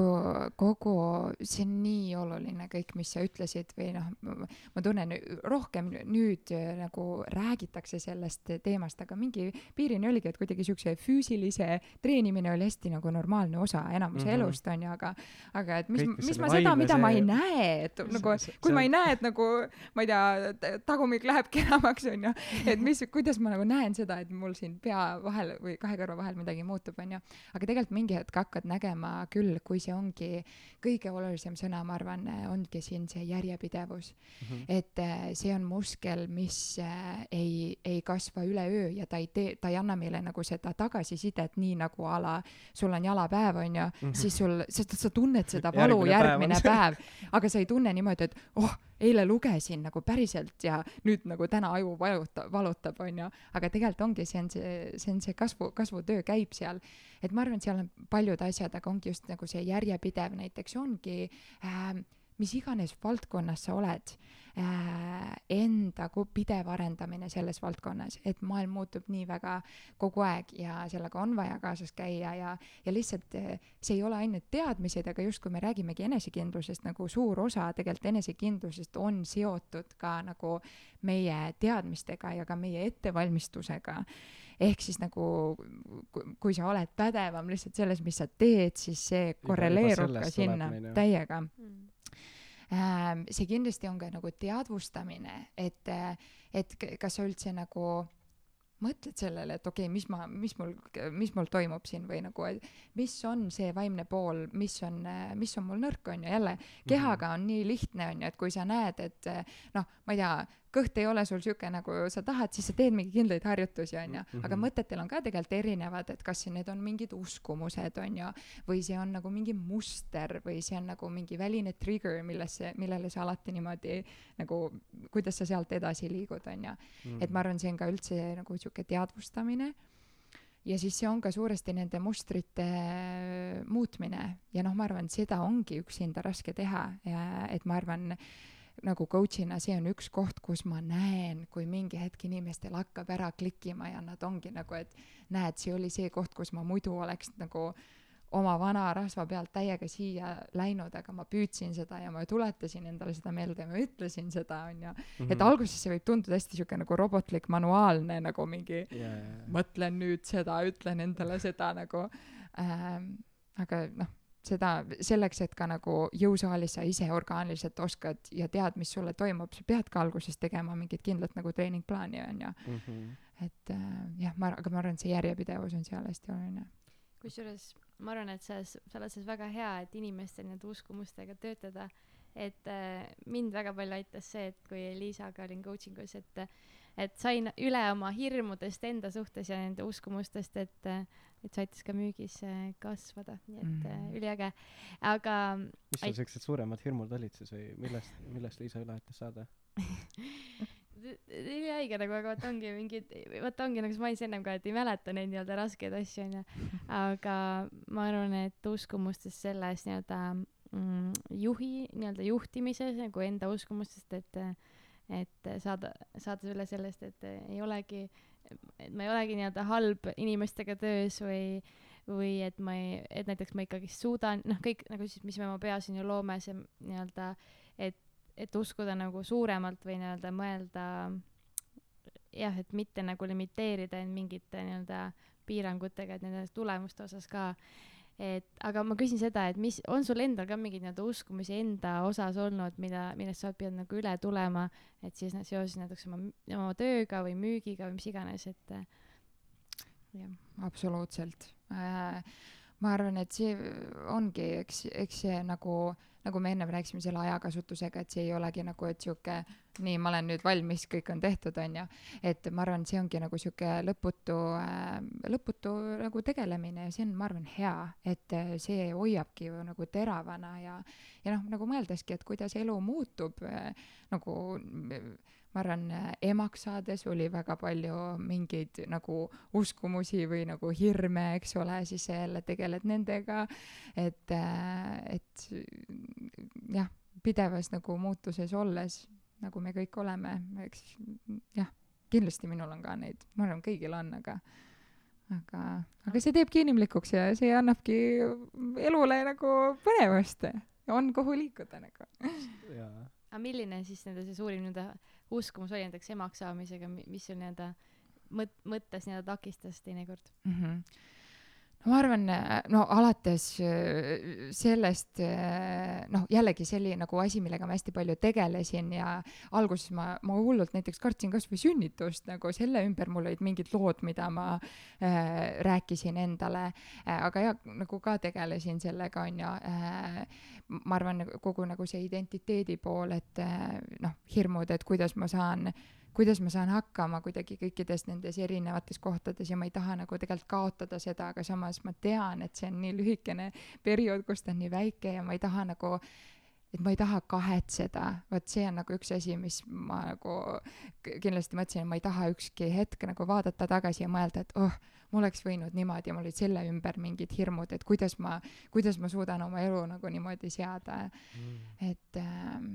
kogu, see on nii oluline kõik, mis sa ütlesid või noh, ma tunnen rohkem nüüd nagu räägitakse sellest teemast, aga mingi piirini oligi, et kuidagi siukse füüsilise treenimine oli hästi nagu normaalne osa enamuse mm -hmm. elust onju, aga, aga et mis, mis ma seda, mida see... ma ei näe, et nagu kui see... ma ei näe, et nagu ma ei tea, tagumik läheb kenamaks onju, et mis, kuidas ma nagu näen seda, et mul siin pea vahel või kahe kõrva vahel midagi muutub onju, aga tegelikult mingi hetk hakkad nägema küll, kui see ongi kõige olulisem sõna, ma arvan, ongi siin see järjepidevus mm. -hmm. et äh, see on muskel, mis äh, ei, ei kasva üleöö ja ta ei tee, ta ei anna meile nagu seda tagasisidet, nii nagu a la sul on jalapäev, on ju mm, -hmm. siis sul, sest sa tunned seda valu järgmine, järgmine päev, päev aga sa ei tunne niimoodi, et oh, eile lugesin nagu päriselt ja nüüd nagu täna aju valutab, valutab, onju. aga tegelikult ongi, see on see, see on see kasvu, kasvutöö käib seal. et ma arvan, et seal on paljud asjad, aga ongi just nagu see järjepidev näiteks ongi äh, mis iganes valdkonnas sa oled äh,, enda pidev arendamine selles valdkonnas, et maailm muutub nii väga kogu aeg ja sellega on vaja kaasas käia ja, ja lihtsalt äh, see ei ole ainult teadmised, aga justkui me räägimegi enesekindlusest, nagu suur osa tegelikult enesekindlusest on seotud ka nagu meie teadmistega ja ka meie ettevalmistusega ehk siis nagu kui sa oled pädevam lihtsalt selles, mis sa teed, siis see korreleerub ka sinna täiega. Mm. Ähm, see kindlasti on ka nagu teadvustamine, et, et kas sa üldse nagu mõtled sellele, et okei okay,, mis ma, mis mul, mis mul toimub siin või nagu, mis on see vaimne pool, mis on, mis on mul nõrk, on ju, jälle kehaga on nii lihtne, on ju, et kui sa näed, et noh, ma ei tea, kõht ei ole sul sihuke, nagu sa tahad, siis sa teed mingi kindlaid harjutusi, on ju. aga mhm. mõtetel on ka tegelikult erinevad, et kas need on mingid uskumused, on ju, või see on nagu mingi muster või see on nagu mingi väline trigger, millesse, millele sa alati niimoodi nagu, kuidas sa sealt edasi liigud, on ju. et ma arvan, see on ka üldse nagu sihuke teadvustamine ja siis see on ka suuresti nende mustrite muutmine ja noh, ma arvan, seda ongi üksinda raske teha ja et ma arvan, nagu coach'ina see on üks koht, kus ma näen, kui mingi hetk inimestel hakkab ära klikkima ja nad ongi nagu, et näed, see oli see koht, kus ma muidu oleks nagu oma vana rasva pealt täiega siia läinud, aga ma püüdsin seda ja ma tuletasin endale seda meelde ja ma ütlesin seda, onju. et mhm. alguses see võib tunduda hästi siuke nagu robotlik, manuaalne nagu mingi yeah. mõtlen nüüd seda, ütlen endale seda nagu ähm,. aga noh seda selleks, et ka nagu jõusaalis sa ise orgaaniliselt oskad ja tead, mis sulle toimub, sa pead ka alguses tegema mingit kindlat nagu treeningplaani, on ju mm. -hmm. et äh, jah, ma, aga ma arvan, et see järjepidevus on seal hästi oluline. kusjuures ma arvan, et selles, selles on väga hea, et inimestel nende uskumustega töötada. et äh, mind väga palju aitas see, et kui Liisaga olin coaching us, et et sain üle oma hirmudest enda suhtes ja nende uskumustest, et et see aitas ka müügis kasvada, nii et mm -hmm. üliäge. aga mis sul siuksed suuremad hirmud olid siis või millest, millest Liisa üle aitas saada ülihaige nagu, aga vot ongi mingid, vot ongi nagu sa mainisid ennem ka, et ei mäleta neid nii-öelda raskeid asju onju, aga ma arvan, et uskumustes selles nii-öelda mm, juhi, nii-öelda juhtimises nagu enda uskumustest, et et saada, saada üle sellest, et ei olegi, et ma ei olegi nii-öelda halb inimestega töös või, või et ma ei, et näiteks ma ikkagi suudan, noh, kõik nagu siis, mis me oma peas on ju loome, see nii-öelda, et, et uskuda nagu suuremalt või nii-öelda mõelda jah, et mitte nagu limiteerida end mingite nii-öelda piirangutega, et nende tulemuste osas ka et aga ma küsin seda, et mis, on sul endal ka mingeid nii-öelda uskumusi enda osas olnud, mida, millest sa oled pidanud nagu üle tulema, et siis seoses näiteks oma, oma tööga või müügiga või mis iganes, et jah. absoluutselt äh,. Ma arvan, et see ongi, eks, eks see nagu nagu me ennem rääkisime selle ajakasutusega, et see ei olegi nagu, et sihuke nii, ma olen nüüd valmis, kõik on tehtud, onju. et ma arvan, see ongi nagu sihuke lõputu äh,, lõputu nagu tegelemine ja see on, ma arvan, hea, et see hoiabki ju nagu teravana ja, ja noh, nagu mõeldeski, et kuidas elu muutub äh, nagu äh, ma arvan, emaks saades oli väga palju mingeid nagu uskumusi või nagu hirme, eks ole, siis sa jälle tegeled nendega, et, et jah, pidevas nagu muutuses olles, nagu me kõik oleme, eks jah, kindlasti minul on ka neid, ma arvan, kõigil on, aga aga, aga see teebki inimlikuks ja see annabki elule nagu põnevust. on, kuhu liikuda nagu. aga milline siis nende see suurim nii-öelda uskumus oli näiteks emaks saamisega, mis sul nii-öelda mõt-, mõttes nii-öelda takistas teinekord mm? -hmm ma arvan, no alates äh, sellest, äh, noh, jällegi see oli nagu asi, millega ma hästi palju tegelesin ja alguses ma, ma hullult näiteks kartsin kasvõi sünnitust, nagu selle ümber mul olid mingid lood, mida ma äh, rääkisin endale. Äh,, aga jah, nagu ka tegelesin sellega, on ju äh,, ma arvan, kogu nagu see identiteedi pool, et äh, noh, hirmud, et kuidas ma saan, kuidas ma saan hakkama kuidagi kõikides nendes erinevates kohtades ja ma ei taha nagu tegelikult kaotada seda, aga samas ma tean, et see on nii lühikene periood, kus ta on nii väike ja ma ei taha nagu et ma ei taha kahetseda, vot see on nagu üks asi, mis ma nagu kindlasti mõtlesin, et ma ei taha ükski hetk nagu vaadata tagasi ja mõelda, et oh, ma oleks võinud niimoodi ja mul olid selle ümber mingid hirmud, et kuidas ma, kuidas ma suudan oma elu nagu niimoodi seada. Mm.. et ähm,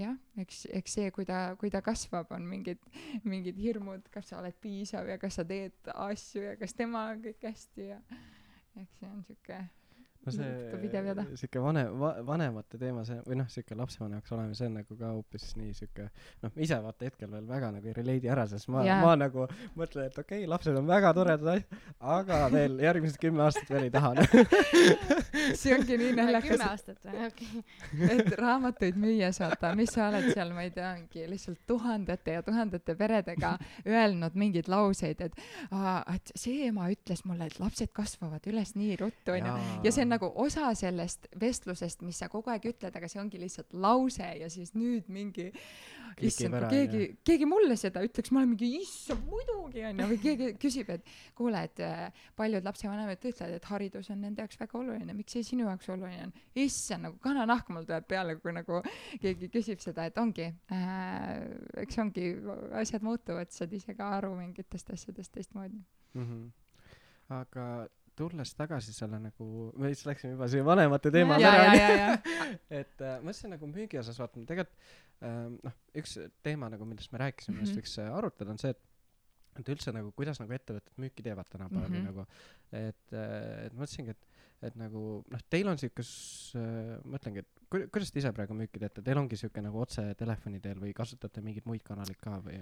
jah, eks, eks see, kui ta, kui ta kasvab, on mingid, mingid hirmud, kas sa oled piisav ja kas sa teed asju ja kas temaga on kõik hästi ja eks see on sihuke no see sihuke vanem va,, vanemate teema, see või noh, sihuke lapsevanemaks olemine, see on nagu ka hoopis nii sihuke noh, ise vaata hetkel veel väga nagu ei relate'i ära, sest ma yeah., ma nagu mõtlen, et okei okay,, lapsed on väga toredad asjad, aga veel järgmised kümme aastat veel ei taha see ongi nii naljakas. kümme aastat või, okei okay. et raamatuid müües vaata, mis sa oled seal, ma ei tea, mingi lihtsalt tuhandete ja tuhandete peredega öelnud mingeid lauseid, et aa, et see ema ütles mulle, et lapsed kasvavad üles nii ruttu onju ja see on on nagu osa sellest vestlusest, mis sa kogu aeg ütled, aga see ongi lihtsalt lause ja siis nüüd mingi issand, kui keegi, keegi mulle seda ütleks, ma olen mingi issand, muidugi onju, või keegi küsib, et kuule, et äh, paljud lapsevanemad ütlevad, et haridus on nende jaoks väga oluline, miks see sinu jaoks oluline on? issand, nagu kananahk mul tuleb peale, kui nagu keegi küsib seda, et ongi äh,, eks ongi, asjad muutuvad, saad ise ka aru mingitest asjadest teistmoodi mm. -hmm aga tulles tagasi selle nagu, me vist läksime juba siia vanemate teemale ära, et äh, ma mõtlesin nagu müügi osas vaatama, tegelikult äh, noh, üks teema nagu, millest me rääkisime mm, -hmm. millest võiks äh, arutada, on see, et et üldse nagu, kuidas nagu ettevõtted müüki teevad tänapäeval mm -hmm. nagu, et, äh, et mõtlesingi, et, et nagu noh, teil on siuke äh,, mõtlengi, et ku, kuidas te ise praegu müüki teete, teil ongi siuke nagu otse telefoni teel või kasutate mingeid muid kanaleid ka või?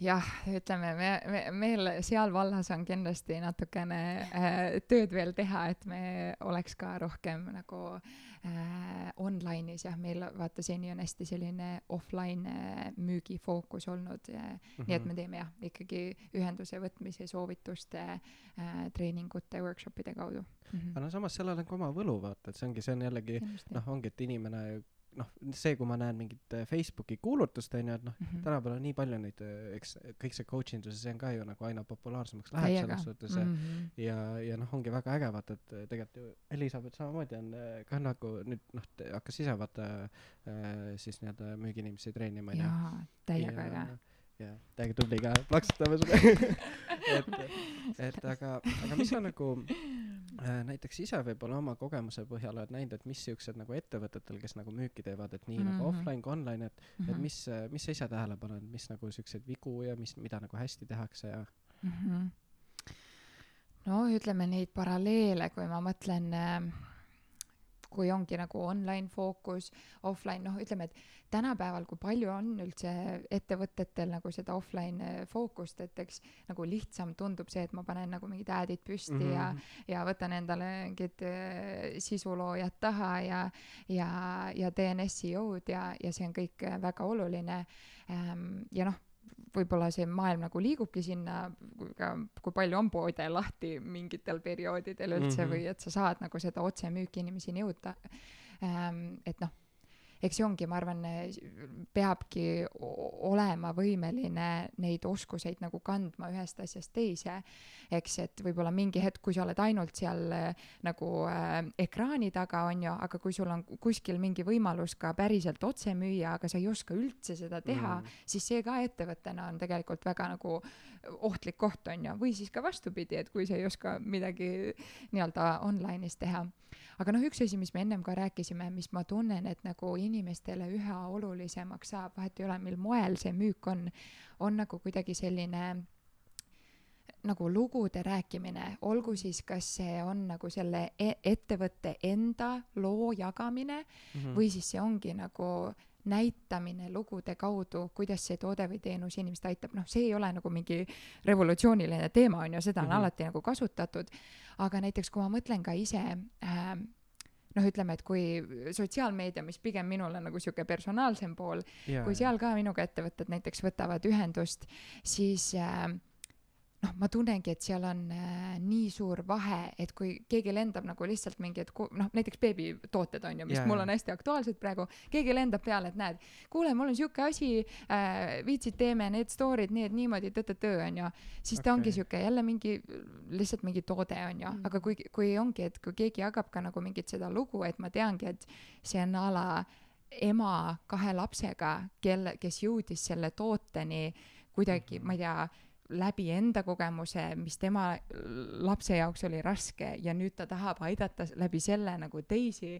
Jah, ütleme me, me, meil seal vallas on kindlasti natukene äh, tööd veel teha, et me oleks ka rohkem nagu äh, online'is jah, meil vaata seni on hästi selline offline äh, müügifookus olnud äh,. Mm -hmm. nii et mhm. me teeme jah, ikkagi ühenduse võtmise, soovituste äh,, treeningute, workshop'ide kaudu mm. -hmm. aga no samas sellel on ka oma võlu, vaata, et see ongi, see on jällegi noh, ongi, et inimene noh, see, kui ma näen mingit äh, Facebooki kuulutust, onju, et noh mm -hmm., tänapäeval on nii palju neid, äh, eks kõik see coach indus ja see on ka ju nagu aina populaarsemaks läheb Täiega. selles suhtes mm -hmm. ja, ja noh, ongi väga äge vaata, et äh, tegelikult ju Elizabeth samamoodi on ka nagu nüüd noh, hakkas ise vaata äh, siis nii-öelda müügiinimesi treenima onju. jaa, täiega äge jah, täiega tubli ka, plaksutame sulle et, et aga, aga mis on nagu Äh, näiteks ise võib-olla oma kogemuse põhjal oled näinud, et mis siuksed nagu ettevõtetel, kes nagu müüki teevad, et nii mm -hmm. nagu mhm. offline kui online, et mm, -hmm. et mis, mis sa ise tähele paned, mis nagu siukseid vigu ja mis, mida nagu hästi tehakse ja mm? -hmm. no ütleme neid paralleele, kui ma mõtlen äh, kui ongi nagu online fookus, offline, noh, ütleme, et tänapäeval, kui palju on üldse ettevõtetel nagu seda offline fookust, et eks nagu lihtsam tundub see, et ma panen nagu mingid ad'id püsti mm -hmm. ja, ja võtan endale mingid äh, sisuloojad taha ja, ja, ja teen seo-d ja, ja see on kõik väga oluline ähm,. ja noh võib-olla see maailm nagu liigubki sinna, kui palju on poode lahti mingitel perioodidel üldse mm -hmm. või et sa saad nagu seda otsemüüki inimeseni jõuda ähm,. et noh eks see ongi, ma arvan, peabki olema võimeline neid oskuseid nagu kandma ühest asjast teise. eks, et võib-olla mingi hetk, kui sa oled ainult seal äh, nagu äh, ekraani taga, on ju, aga kui sul on kuskil mingi võimalus ka päriselt otse müüa, aga sa ei oska üldse seda teha mm., siis see ka ettevõttena on tegelikult väga nagu ohtlik koht, on ju, või siis ka vastupidi, et kui sa ei oska midagi nii-öelda online'is teha aga noh, üks asi, mis me ennem ka rääkisime, mis ma tunnen, et nagu inimestele üha olulisemaks saab, vahet ei ole, mil moel see müük on, on nagu kuidagi selline nagu lugude rääkimine, olgu siis, kas see on nagu selle e ettevõtte enda loo jagamine mm -hmm. või siis see ongi nagu näitamine lugude kaudu, kuidas see toode või teenus inimest aitab, noh, see ei ole nagu mingi revolutsiooniline teema, on ju, seda on mm -hmm. alati nagu kasutatud, aga näiteks kui ma mõtlen ka ise äh, noh, ütleme, et kui sotsiaalmeedia, mis pigem minul on nagu sihuke personaalsem pool, kui seal ka minuga ettevõtted näiteks võtavad ühendust, siis äh, noh, ma tunnengi, et seal on äh, nii suur vahe, et kui keegi lendab nagu lihtsalt mingi, et noh, näiteks beebitooted on ju, mis yeah. mul on hästi aktuaalsed praegu, keegi lendab peale, et näed, kuule, mul on sihuke asi äh,, viitsid, teeme need story'd, need niimoodi, tõtõtõ on ju, siis okay. ta ongi sihuke jälle mingi, lihtsalt mingi toode on ju mm., aga kui, kui ongi, et kui keegi jagab ka nagu mingit seda lugu, et ma teangi, et see on a la ema kahe lapsega, kelle, kes jõudis selle tooteni kuidagi mm, -hmm. ma ei tea läbi enda kogemuse, mis tema lapse jaoks oli raske ja nüüd ta tahab aidata läbi selle nagu teisi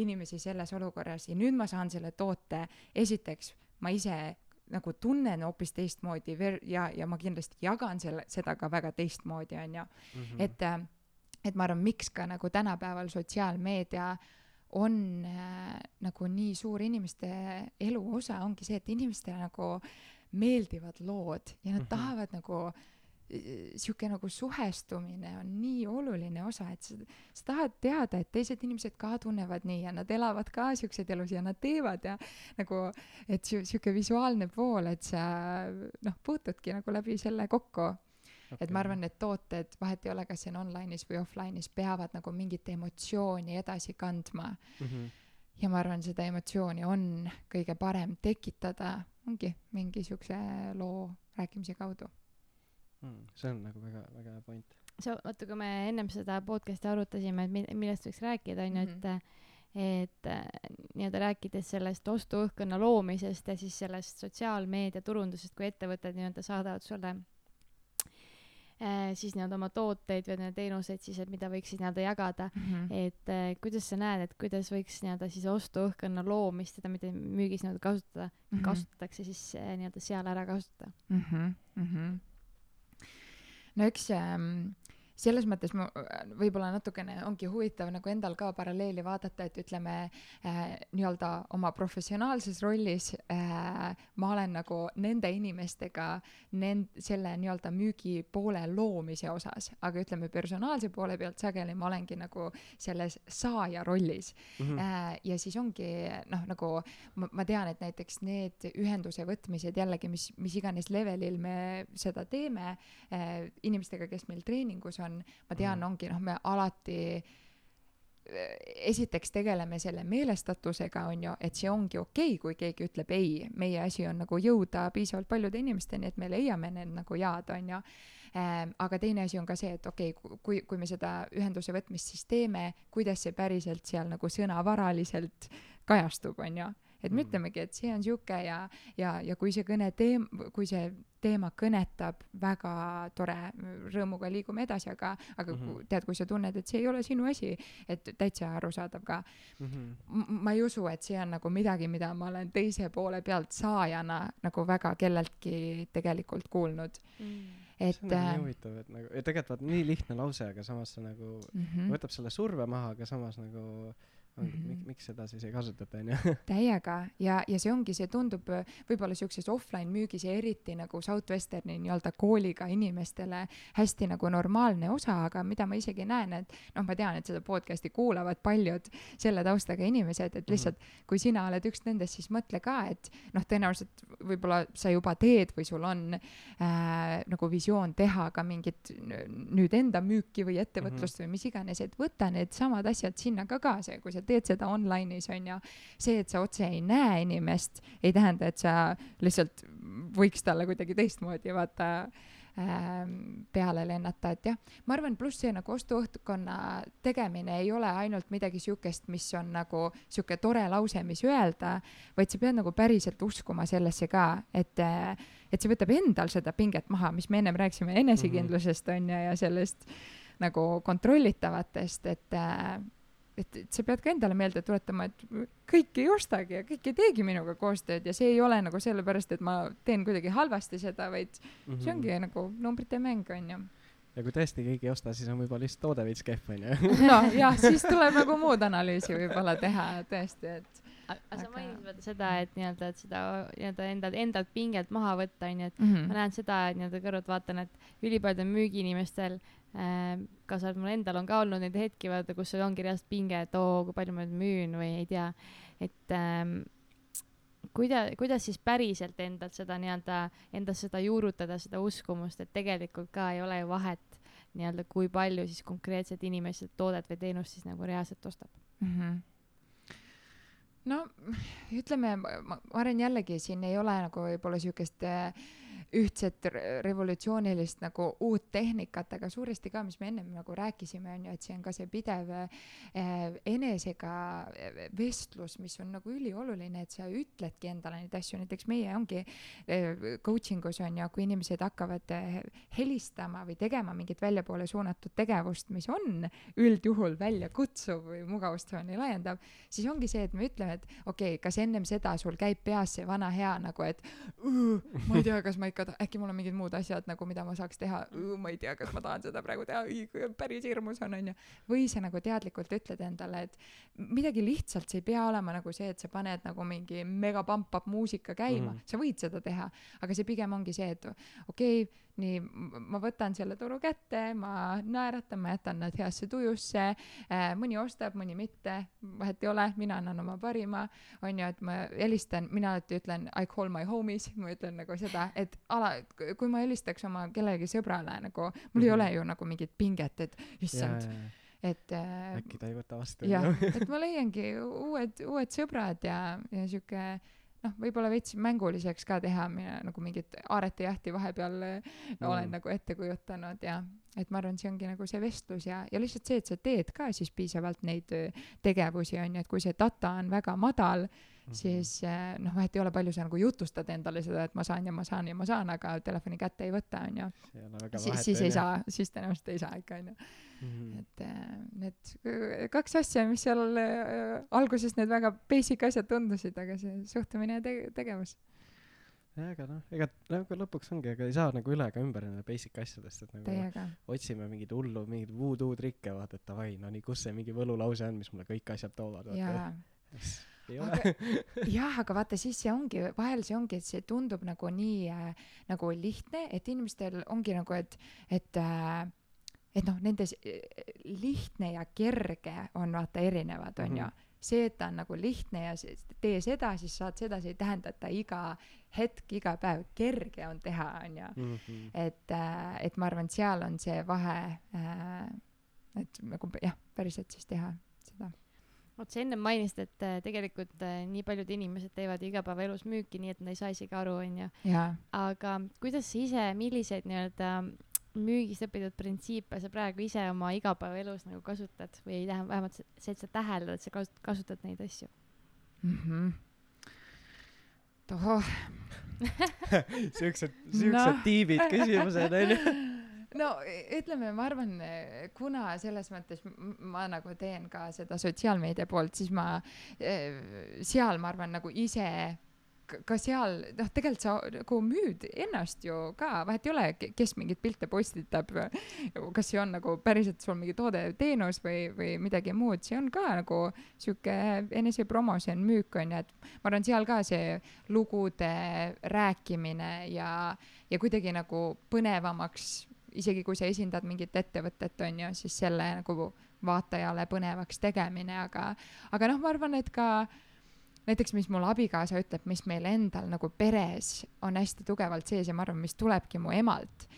inimesi selles olukorras ja nüüd ma saan selle toote, esiteks ma ise nagu tunnen hoopis teistmoodi ver- ja, ja ma kindlasti jagan selle, seda ka väga teistmoodi, on ju. Mhm. et, äh, et ma arvan, miks ka nagu tänapäeval sotsiaalmeedia on äh, nagu nii suur inimeste elu osa, ongi see, et inimestele nagu äh, meeldivad lood ja nad mm -hmm. tahavad nagu sihuke nagu suhestumine on nii oluline osa, et sa, sa tahad teada, et teised inimesed ka tunnevad nii ja nad elavad ka siukseid elusid ja nad teevad ja nagu, et sihuke visuaalne pool, et sa noh, puutudki nagu läbi selle kokku okay.. et ma arvan, et tooted, vahet ei ole, kas see on online'is või offline'is, peavad nagu mingit emotsiooni edasi kandma mm. -hmm. ja ma arvan, seda emotsiooni on kõige parem tekitada ongi mingi siukse loo rääkimise kaudu mm,. see on nagu väga, väga hea point. sa, vaata, kui me ennem seda podcast'i arutasime, et millest võiks rääkida, onju, et mhm. et nii-öelda rääkides sellest ostuõhkkonna loomisest ja siis sellest sotsiaalmeedia turundusest, kui ettevõtted nii-öelda saadavad sulle äh, siis nii-öelda oma tooteid või teenuseid siis, et mida võiks siis nii-öelda jagada mm. -hmm. et äh, kuidas sa näed, et kuidas võiks nii-öelda siis ostuõhkkonna loomist, seda, mida müügis nii-öelda kasutada mm, -hmm. kasutatakse siis äh, nii-öelda seal ära kasutada mm? -hmm. Mm -hmm. no eks ähm, selles mõttes mu võib-olla natukene ongi huvitav nagu endal ka paralleeli vaadata, et ütleme äh, nii-öelda oma professionaalses rollis äh, ma olen nagu nende inimestega nend-, selle nii-öelda müügipoole loomise osas, aga ütleme personaalse poole pealt sageli ma olengi nagu selles saaja rollis mm. -hmm. Äh, ja siis ongi noh, nagu ma, ma tean, et näiteks need ühenduse võtmised jällegi, mis, mis iganes levelil me seda teeme äh, inimestega, kes meil treeningus on, ma tean mm., ongi noh, me alati eh, esiteks tegeleme selle meelestatusega, on ju, et see ongi okei okay,, kui keegi ütleb ei, meie asi on nagu jõuda piisavalt paljude inimesteni, et me leiame need nagu jaad, on ju ähm,. aga teine asi on ka see, et okei okay,, kui, kui me seda ühenduse võtmist siis teeme, kuidas see päriselt seal nagu sõnavaraliselt kajastub, on ju et me mm. ütlemegi, et see on sihuke ja, ja, ja kui see kõne teem-, kui see teema kõnetab, väga tore, rõõmuga liigume edasi, aga, aga mm -hmm. tead, kui sa tunned, et see ei ole sinu asi, et täitsa arusaadav ka mm. -hmm. ma ei usu, et see on nagu midagi, mida ma olen teise poole pealt saajana nagu väga kelleltki tegelikult kuulnud mm et see on nagu nii huvitav, et nagu, tegelikult vaata nii lihtne lause, aga samas see nagu mm -hmm. võtab selle surve maha, aga samas nagu ongi mm, -hmm. miks, miks seda siis ei kasutata, onju. täiega ja, ja see ongi, see tundub võib-olla siukses offline müügis ja eriti nagu Southwesterni nii-öelda kooliga inimestele hästi nagu normaalne osa, aga mida ma isegi näen, et noh, ma tean, et seda podcast'i kuulavad paljud selle taustaga inimesed, et lihtsalt mm -hmm. kui sina oled üks nendest, siis mõtle ka, et noh, tõenäoliselt võib-olla sa juba teed või sul on äh, nagu visioon teha ka mingit nüüd enda müüki või ettevõtlust mm -hmm. või mis iganes, et võta needsamad asjad sinna ka kaasa ja kui sa teed seda online'is on ju, see, et sa otse ei näe inimest, ei tähenda, et sa lihtsalt võiks talle kuidagi teistmoodi vaata ähm, peale lennata, et jah, ma arvan, pluss see nagu ostuõhkkonna tegemine ei ole ainult midagi siukest, mis on nagu sihuke tore lause, mis öelda, vaid sa pead nagu päriselt uskuma sellesse ka, et, et see võtab endal seda pinget maha, mis me ennem rääkisime enesekindlusest on ju ja sellest nagu kontrollitavatest, et et, et sa pead ka endale meelde tuletama, et kõik ei ostagi ja kõik ei teegi minuga koostööd ja see ei ole nagu sellepärast, et ma teen kuidagi halvasti seda, vaid mm -hmm. see ongi mhm. nagu numbrite mäng, onju ja kui tõesti keegi ei osta, siis on võib-olla lihtsalt toode veits kehv, onju. noh, jah, siis tuleb nagu muud analüüsi võib-olla teha tõesti, et aga sa mainisid vaata seda, et nii-öelda, et seda nii-öelda endalt, endalt pinget maha võtta, onju, et mm -hmm. ma näen seda, et nii-öelda kõrvalt vaatan, et ülipaljudel müügiinimestel kaasa arvatud mul endal on ka olnud neid hetki, vaata, kus sul ongi reaalselt pinge, et oo, kui palju ma nüüd müün või ei tea, et ähm, kuida-, kuidas siis päriselt endalt seda nii-öelda, endas seda juurutada, seda uskumust, et tegelikult ka ei ole ju vahet nii-öelda, kui palju siis konkreetselt inimesed toodet või teenust siis nagu reaalselt ostab mm. -hmm no ütleme, ma arvan jällegi siin ei ole nagu võib-olla siukest äh, ühtset revolutsioonilist nagu uut tehnikat, aga suuresti ka, mis me ennem nagu rääkisime, on ju, et see on ka see pidev eh, enesega vestlus, mis on nagu ülioluline, et sa ütledki endale neid asju, näiteks meie ongi eh, coaching us on ju, kui inimesed hakkavad eh, helistama või tegema mingit väljapoole suunatud tegevust, mis on üldjuhul väljakutsuv või mugavustsooni laiendav, siis ongi see, et me ütleme, et okei okay,, kas ennem seda sul käib peas see vana hea nagu, et ma ei tea, kas ma ikka äkki mul on mingid muud asjad nagu, mida ma saaks teha, ma ei tea, kas ma tahan seda praegu teha, päris hirmus on, onju. või sa nagu teadlikult ütled endale, et midagi lihtsalt, see ei pea olema nagu see, et sa paned nagu mingi mega pump-up muusika käima mm, -hmm. sa võid seda teha, aga see pigem ongi see, et okei okay,, nii ma võtan selle toru kätte, ma naeratan, ma jätan nad heasse tujusse äh,, mõni ostab, mõni mitte, vahet ei ole, mina annan oma parima, on ju, et ma helistan, mina alati ütlen I call my homies, ma ütlen nagu seda, et ala, kui ma helistaks oma kellelegi sõbrale nagu, mul mm -hmm. ei ole ju nagu mingit pinget, et issand et äh, äkki ta ei võta vastu. jah, et ma leiangi uued, uued sõbrad ja, ja sihuke noh, võib-olla veits mänguliseks ka teha, nagu mingit aarete jahti vahepeal mm. olen nagu ette kujutanud ja, et ma arvan, see ongi nagu see vestlus ja, ja lihtsalt see, et sa teed ka siis piisavalt neid tegevusi, on ju, et kui see data on väga madal, -hmm. siis noh, vahet ei ole, palju sa nagu jutustad endale seda, et ma saan ja ma saan ja ma saan, aga telefoni kätte ei võta, on ju. siis, siis ei saa, siis tõenäoliselt ei saa ikka, on ju. Mhm. et need kaks asja, mis seal alguses need väga basic asjad tundusid, aga see suhtumine ja te tegevus jah, aga noh, ega nagu lõpuks ongi, ega ei saa nagu üle ega ümber nende basic asjadest, et nagu Teiega. otsime mingeid hullu, mingeid voodoo trikke, vaata, et davai, no nii, kus see mingi võlulause on, mis mulle kõik asjad toovad, vaata. ei ole jah, aga vaata, siis see ongi, vahel see ongi, et see tundub nagu nii äh, nagu lihtne, et inimestel ongi nagu, et, et äh, et noh, nendes äh, lihtne ja kerge on vaata erinevad, onju mm -hmm see, et ta on nagu lihtne ja tee seda, siis saad seda, see ei tähenda, et ta iga hetk, iga päev kerge on teha, onju. Mhm. et, äh, et ma arvan, et seal on see vahe, äh, et nagu jah, päriselt siis teha seda vot sa ennem mainisid, et äh, tegelikult nii paljud inimesed teevad igapäevaelus müüki, nii et nad ei saa isegi aru, onju. aga kuidas sa ise, milliseid nii-öelda müügist õpitud printsiipe sa praegu ise oma igapäevaelus nagu kasutad või tähendab vähemalt see, et sa täheldad, et sa kasut-, kasutad neid asju mm? -hmm. tohoh siuksed, siuksed no. tiibid küsimused onju no ütleme, ma arvan, kuna selles mõttes ma nagu teen ka seda sotsiaalmeedia poolt, siis ma eh, seal ma arvan nagu ise ka seal, noh, tegelikult sa nagu müüd ennast ju ka, vahet ei ole, kes mingeid pilte postitab, kas see on nagu päriselt sul mingi toode, teenus või, või midagi muud, see on ka nagu sihuke enesepromotion, müük on ju, et ma arvan, seal ka see lugude rääkimine ja, ja kuidagi nagu põnevamaks, isegi kui sa esindad mingit ettevõtet, on ju, siis selle nagu vaatajale põnevaks tegemine, aga, aga noh, ma arvan, et ka näiteks, mis mul abikaasa ütleb, mis meil endal nagu peres on hästi tugevalt sees ja ma arvan, mis tulebki mu emalt,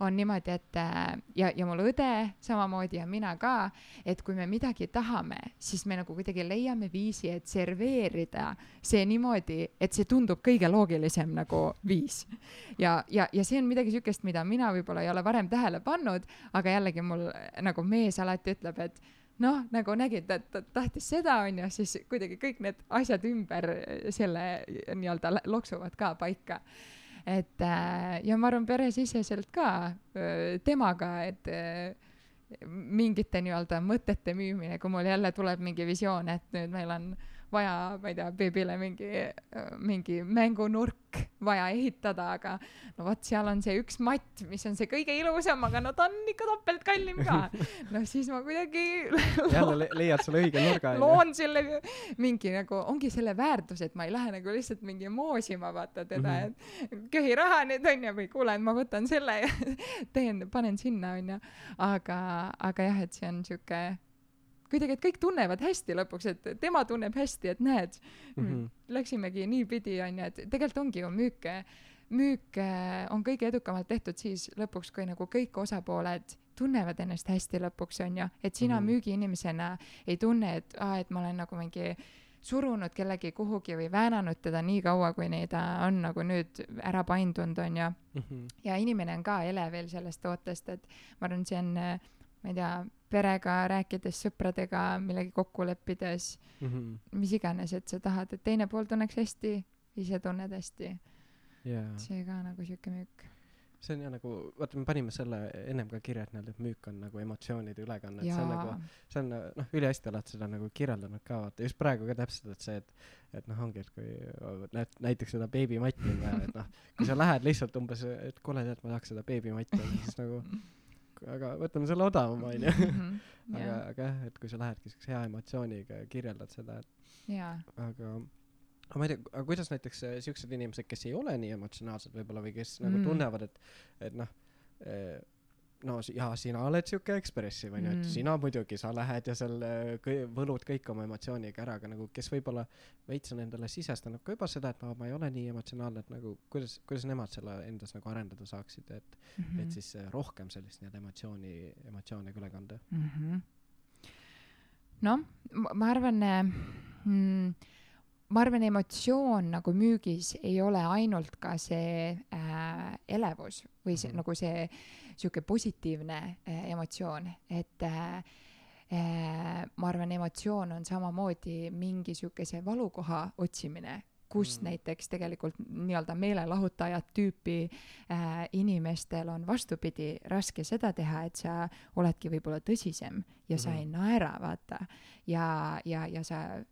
on niimoodi, et äh, ja, ja mul õde samamoodi ja mina ka, et kui me midagi tahame, siis me nagu kuidagi leiame viisi, et serveerida see niimoodi, et see tundub kõige loogilisem nagu viis. ja, ja, ja see on midagi sihukest, mida mina võib-olla ei ole varem tähele pannud, aga jällegi mul nagu mees alati ütleb, et noh, nagu nägid, et ta tahtis seda, onju, siis kuidagi kõik need asjad ümber selle nii-öelda loksuvad ka paika. Et äh, ja ma arvan, peresiseselt ka äh, temaga, et äh, mingite nii-öelda mõtete müümine, kui mul jälle tuleb mingi visioon, et nüüd meil on äh, vaja, ma ei tea, beebile mingi, mingi mängunurk vaja ehitada, aga no vot, seal on see üks matt, mis on see kõige ilusam, aga no ta on ikka topelt kallim ka. noh, siis ma kuidagi jälle le leiad selle õige nurga. loon selle mingi nagu, ongi selle väärtus, et ma ei lähe nagu lihtsalt mingi moosima, vaata teda mm, -hmm. et köhi raha nüüd onju, või kuule, et ma võtan selle ja teen, panen sinna onju. aga, aga jah, et see on siuke kuidagi, et kõik tunnevad hästi lõpuks, et tema tunneb hästi, et näed mm, -hmm. läksimegi niipidi, onju, et tegelikult ongi ju müük, müük on kõige edukamalt tehtud siis lõpuks, kui nagu kõik osapooled tunnevad ennast hästi lõpuks, onju, et sina mm -hmm. müügiinimesena ei tunne, et aa, et ma olen nagu mingi surunud kellegi kuhugi või väänanud teda nii kaua, kuni ta on nagu nüüd ära paindunud, onju mm. -hmm. ja inimene on ka elevil sellest tootest, et ma arvan, see on, ma ei tea, perega rääkides, sõpradega millegi kokku leppides mm, -hmm. mis iganes, et sa tahad, et teine pool tunneks hästi, ise tunned hästi yeah.. see ka nagu sihuke müük. see on jah nagu, vaata, me panime selle ennem ka kirja, et nii-öelda, et müük on nagu emotsioonide ülekanne, et see on nagu, see on noh, ülihästi oled seda nagu kirjeldanud ka, vaata just praegu ka täpselt, et see, et, et noh, ongi, et kui näed näiteks seda beebimatti on vaja, et noh, kui sa lähed lihtsalt umbes, et kuule, tead, ma tahaks seda beebimatti, siis nagu aga võtame selle odavama onju mhm, aga, aga jah, et kui sa lähedki siukse hea emotsiooniga ja kirjeldad seda, et yeah. aga aga ma ei tea, aga kuidas näiteks äh, siuksed inimesed, kes ei ole nii emotsionaalsed võib-olla või kes mm. nagu tunnevad, et, et noh eh,, no jaa, sina oled siuke ekspressiv onju mm., et sina muidugi, sa lähed ja seal kõi, võlud kõik oma emotsiooniga ära, aga nagu kes võib-olla veits on endale sisestanud ka juba seda, et no ma ei ole nii emotsionaalne, et nagu kuidas, kuidas nemad selle endas nagu arendada saaksid, et mm, -hmm. et siis äh, rohkem sellist nii-öelda emotsiooni, emotsioone ka üle kanda mm -hmm.. noh, ma arvan äh, mm, ma arvan, emotsioon nagu müügis ei ole ainult ka see äh, elevus või see mm -hmm. nagu see sihuke positiivne äh, emotsioon, et äh, äh, ma arvan, emotsioon on samamoodi mingi sihukese valukoha otsimine kus mm. näiteks tegelikult nii-öelda meelelahutajat tüüpi äh, inimestel on vastupidi raske seda teha, et sa oledki võib-olla tõsisem ja mm -hmm. sa ei mhm. naera, vaata. ja, ja, ja sa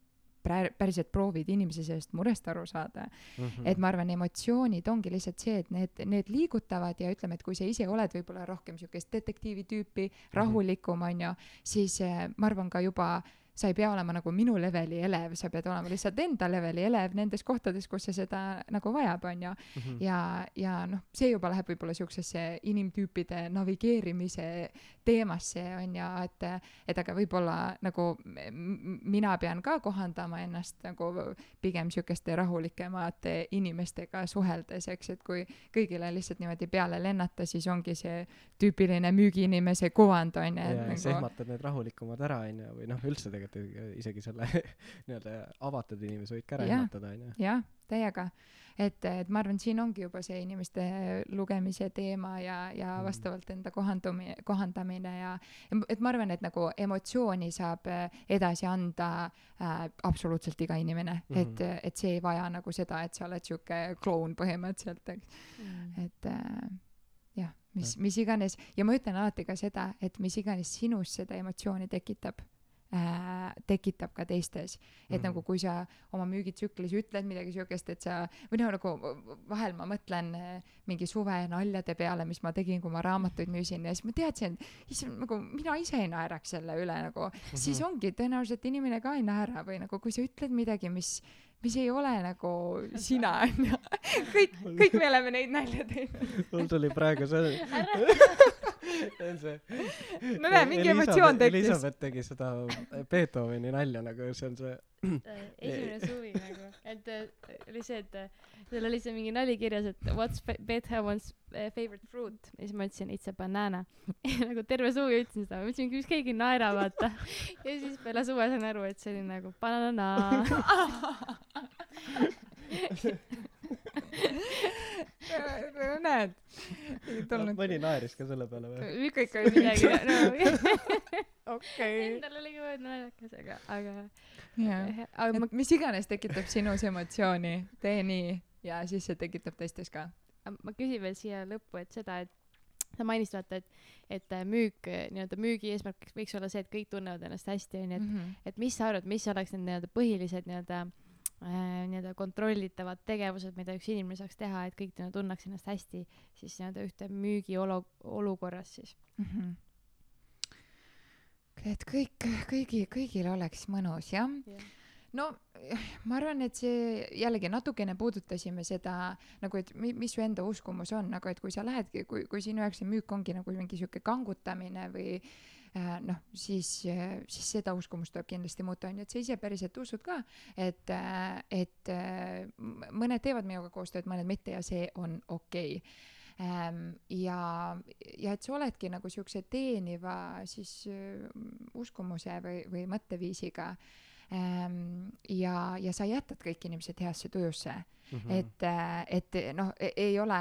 päriselt proovid inimese sellest murest aru saada mm. -hmm. et ma arvan, emotsioonid ongi lihtsalt see, et need, need liigutavad ja ütleme, et kui sa ise oled võib-olla rohkem niisugust detektiivi tüüpi, mhm. rahulikum, on ju, siis äh, ma arvan ka juba sa ei pea olema nagu minu leveli elev, sa pead olema lihtsalt enda leveli elev nendes kohtades, kus sa seda nagu vajab, onju. Mhm. ja, ja noh, see juba läheb võib-olla siuksesse inimtüüpide navigeerimise teemasse, onju, et, et aga võib-olla nagu mina pean ka kohandama ennast nagu pigem siukeste rahulikemate inimestega suheldes, eks, et kui kõigile lihtsalt niimoodi peale lennata, siis ongi see tüüpiline müügiinimese kuvand, onju. ja, ja nagu... sa ehmatad need rahulikumad ära, onju, või noh, üldse tegelikult tegelikult isegi selle nii-öelda avatud inimese võid ka ära ehmatada, onju. jah, täiega. et, et ma arvan, siin ongi juba see inimeste lugemise teema ja, ja mm. vastavalt enda kohandumine, kohandamine ja, et ma arvan, et nagu emotsiooni saab äh, edasi anda äh, absoluutselt iga inimene mm, -hmm. et, et see ei vaja nagu seda, et sa oled sihuke kloun põhimõtteliselt, eks mm., et äh, jah, mis, mis iganes ja ma ütlen alati ka seda, et mis iganes sinus seda emotsiooni tekitab äh, tekitab ka teistes. et mm -hmm. nagu kui sa oma müügitsüklis ütled midagi siukest, et sa, või noh, nagu vahel ma mõtlen äh, mingi suvenaljade peale, mis ma tegin, kui ma raamatuid müüsin ja siis ma teadsin, issand, nagu mina ise ei naeraks selle üle nagu mm, -hmm. siis ongi tõenäoliselt inimene ka ei naera või nagu kui sa ütled midagi, mis mis ei ole nagu sina onju. kõik, kõik me oleme neid nalja teinud. mul tuli praegu see see on see. no näe, mingi emotsioon tekkis. Elizabeth tegi seda Beethoveni nalja nagu, see on see Äh, esimene suvi nagu, et äh, oli see, et äh, seal oli see mingi nali kirjas, et what's Beethoven's favorite fruit ja siis ma ütlesin it's a banana nagu terve suvi ütlesin seda, ma mõtlesin, miks keegi ei naera, vaata. ja siis peale suve sain aru, et see oli nagu banana näed, ei tulnud. mõni naeris ka selle peale või? kõik oli midagi, no okei. Endal oli ka naljakas, aga, aga jah, et ma... mis iganes tekitab sinus emotsiooni, tee nii ja siis see tekitab teistes ka. ma küsin veel siia lõppu, et seda, et sa mainisid vaata, et, et müük, nii-öelda müügi eesmärk võiks olla see, et kõik tunnevad ennast hästi, onju, et mm, -hmm. et mis sa arvad, mis oleks need nii-öelda põhilised nii-öelda äh, nii-öelda kontrollitavad tegevused, mida üks inimene saaks teha, et kõik tunneks ennast hästi siis nii-öelda ühte müügiolu, olukorras siis mm. -hmm et kõik, kõigi, kõigil oleks mõnus, jah yeah. no ma arvan, et see jällegi natukene puudutasime seda nagu, et mi, mis su enda uskumus on, nagu et kui sa lähedki, kui, kui sinu jaoks see müük ongi nagu mingi sihuke kangutamine või äh, noh, siis, siis seda uskumust tuleb kindlasti muuta, on ju, et sa ise päriselt usud ka, et, äh, et äh, mõned teevad minuga koostööd, mõned mitte ja see on okei okay Ehm, ja, ja et sa oledki nagu siukse teeniva siis äh, uskumuse või, või mõtteviisiga ehm, ja, ja sa jätad kõik inimesed heasse tujusse mm. -hmm. et, äh, et noh, e-, ei ole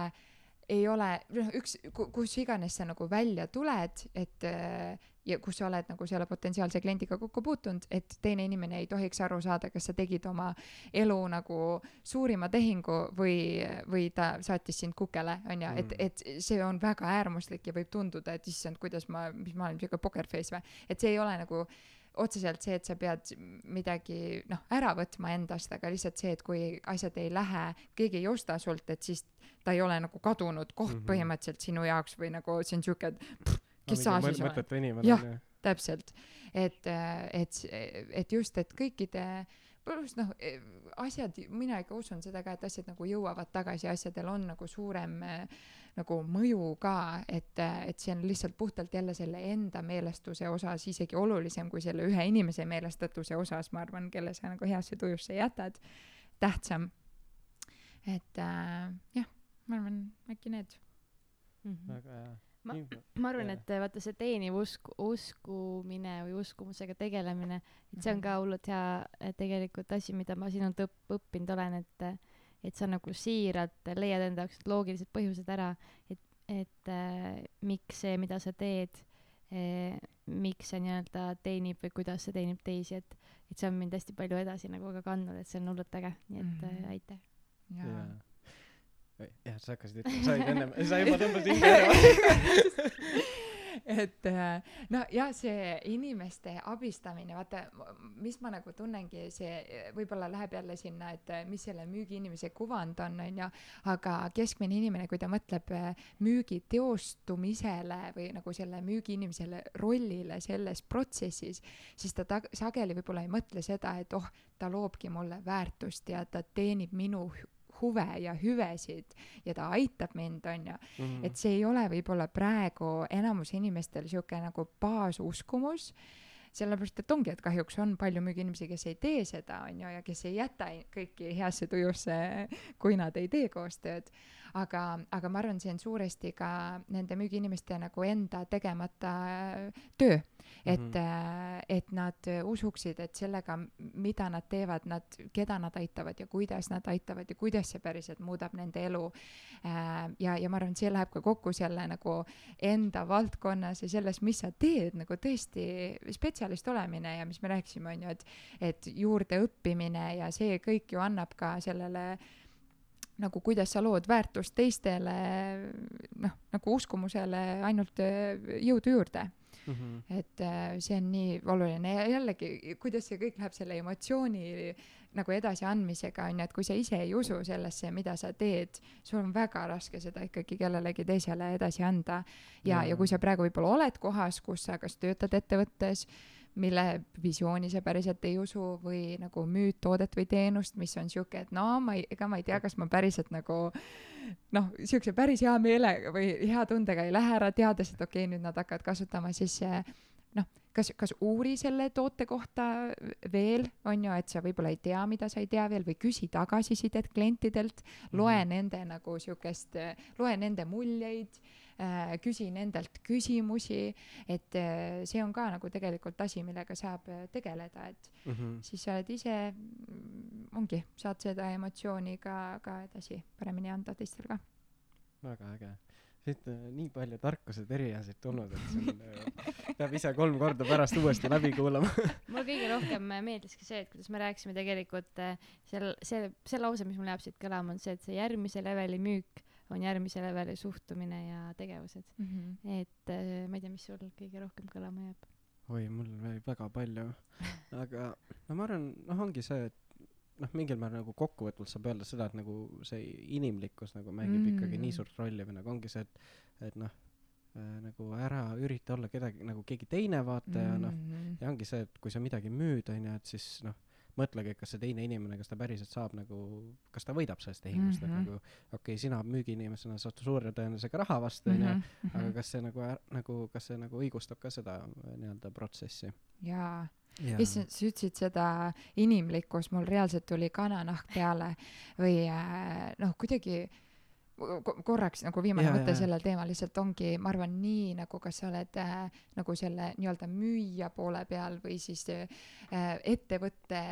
ei ole, noh, üks, kus iganes sa nagu välja tuled, et äh, ja kus sa oled nagu selle potentsiaalse kliendiga kokku puutunud, et teine inimene ei tohiks aru saada, kas sa tegid oma elu nagu suurima tehingu või, või ta saatis sind kukele, onju, et, mm. et see on väga äärmuslik ja võib tunduda, et issand, kuidas ma, mis ma olen siuke poker face või, et see ei ole nagu otseselt see, et sa pead midagi noh, ära võtma endast, aga lihtsalt see, et kui asjad ei lähe, keegi ei osta sult, et siis ta ei ole nagu kadunud koht mm -hmm. põhimõtteliselt sinu jaoks või nagu see on siuke, et pff, kes sa siis oled. jah, täpselt, et, et, et just, et kõikide pluss noh, asjad, mina ikka usun seda ka, et asjad nagu jõuavad tagasi, asjadel on nagu suurem nagu mõju ka, et, et see on lihtsalt puhtalt jälle selle enda meelestuse osas isegi olulisem kui selle ühe inimese meelestatuse osas, ma arvan, kelle sa nagu heasse tujusse jätad, tähtsam. et äh, jah, ma arvan, äkki need mm. -hmm. väga hea ma, ma arvan, et vaata see teeniv usk, uskumine või uskumusega tegelemine, et see on ka hullult hea tegelikult asi, mida ma sinult õpp-, õppinud olen, et et sa nagu siiralt leiad enda jaoks loogilised põhjused ära, et, et äh, miks see, mida sa teed äh,, miks see nii-öelda teenib või kuidas see teenib teisi, et, et see on mind hästi palju edasi nagu ka kandnud, et see on hullult äge, nii et mm -hmm. äh, aitäh. jaa jah, sa hakkasid ütlema, sa olid ennem, sa juba tõmbasid hinge ära et äh, no ja see inimeste abistamine, vaata, mis ma nagu tunnengi, see võib-olla läheb jälle sinna, et äh, mis selle müügiinimese kuvand on, onju, aga keskmine inimene, kui ta mõtleb äh, müügi teostumisele või nagu selle müügiinimesele rollile selles protsessis, siis ta tag-, sageli võib-olla ei mõtle seda, et oh, ta loobki mulle väärtust ja ta teenib minu huve ja hüvesid ja ta aitab mind, on ju. Mhm. et see ei ole võib-olla praegu enamus inimestel sihuke nagu baasuskumus sellepärast, et ongi, et kahjuks on palju müügiinimesi, kes ei tee seda, on ju, ja kes ei jäta kõiki heasse tujusse, kui nad ei tee koostööd. Aga, aga ma arvan, see on suuresti ka nende müügiinimeste nagu enda tegemata töö et mm, -hmm. et nad usuksid, et sellega, mida nad teevad, nad, keda nad aitavad ja kuidas nad aitavad ja kuidas see päriselt muudab nende elu. Äh, ja, ja ma arvan, see läheb ka kokku selle nagu enda valdkonnas ja selles, mis sa teed, nagu tõesti spetsialist olemine ja mis me rääkisime, on ju, et, et juurdeõppimine ja see kõik ju annab ka sellele nagu kuidas sa lood väärtust teistele, noh, nagu uskumusele ainult jõudu juurde mm. -hmm. et äh, see on nii oluline ja jällegi, kuidas see kõik läheb selle emotsiooni nagu edasiandmisega on ju, et kui sa ise ei usu sellesse, mida sa teed, sul on väga raske seda ikkagi kellelegi teisele edasi anda. ja, ja kui sa praegu võib-olla oled kohas, kus sa kas töötad ettevõttes mille visiooni sa päriselt ei usu või nagu müüd toodet või teenust, mis on sihuke, et no ma ei, ega ma ei tea, kas ma päriselt nagu noh, siukse päris hea meelega või hea tundega ei lähe ära, teades, et okei okay,, nüüd nad hakkavad kasutama, siis noh, kas, kas uuri selle toote kohta veel, on ju, et sa võib-olla ei tea, mida sa ei tea veel või küsi tagasisidet klientidelt, loe -hmm. nende nagu siukest, loe nende muljeid küsi nendelt küsimusi, et äh, see on ka nagu tegelikult asi, millega saab äh, tegeleda, et mm -hmm. siis sa oled ise, mm, ongi, saad seda emotsiooni ka, ka edasi paremini anda teistel ka. väga äge siit on nii palju tarkuseid erinevaid tulnud, et see on peab ise kolm korda pärast uuesti läbi kuulama mulle kõige rohkem meeldiski see, et kuidas me rääkisime tegelikult seal, see, see lause, mis mul jääb siit kõlama, on see, et see järgmise leveli müük on järgmise leveli suhtumine ja tegevused mm. -hmm. et äh, ma ei tea, mis sul kõige rohkem kõlama jääb? oi, mul oli väga palju, aga no ma arvan, noh, ongi see, et noh, mingil määral nagu kokkuvõtvalt saab öelda seda, et nagu see inimlikkus nagu mängib mm -hmm. ikkagi nii suurt rolli või nagu ongi see, et, et noh äh,, nagu ära ürita olla kedagi nagu keegi teine vaata mm -hmm. ja noh, mhm. ja ongi see, et kui sa midagi müüd, onju, et siis noh mõtlegi, kas see teine inimene, kas ta päriselt saab nagu, kas ta võidab sellest tehingust mm, -hmm. et mhm. nagu okei okay,, sina müügiinimesena saad suure tõenäosusega raha vastu, onju, mhm, mhm. aga kas see nagu, nagu, kas see nagu õigustab ka seda nii-öelda protsessi? jaa Ja. issand, sa ütlesid seda inimlikkus, mul reaalselt tuli kananahk peale või äh, noh, kuidagi äh, korraks nagu viimane ja, mõte sellel teemal lihtsalt ongi, ma arvan, nii nagu kas sa oled äh, nagu selle nii-öelda müüja poole peal või siis äh, ettevõtte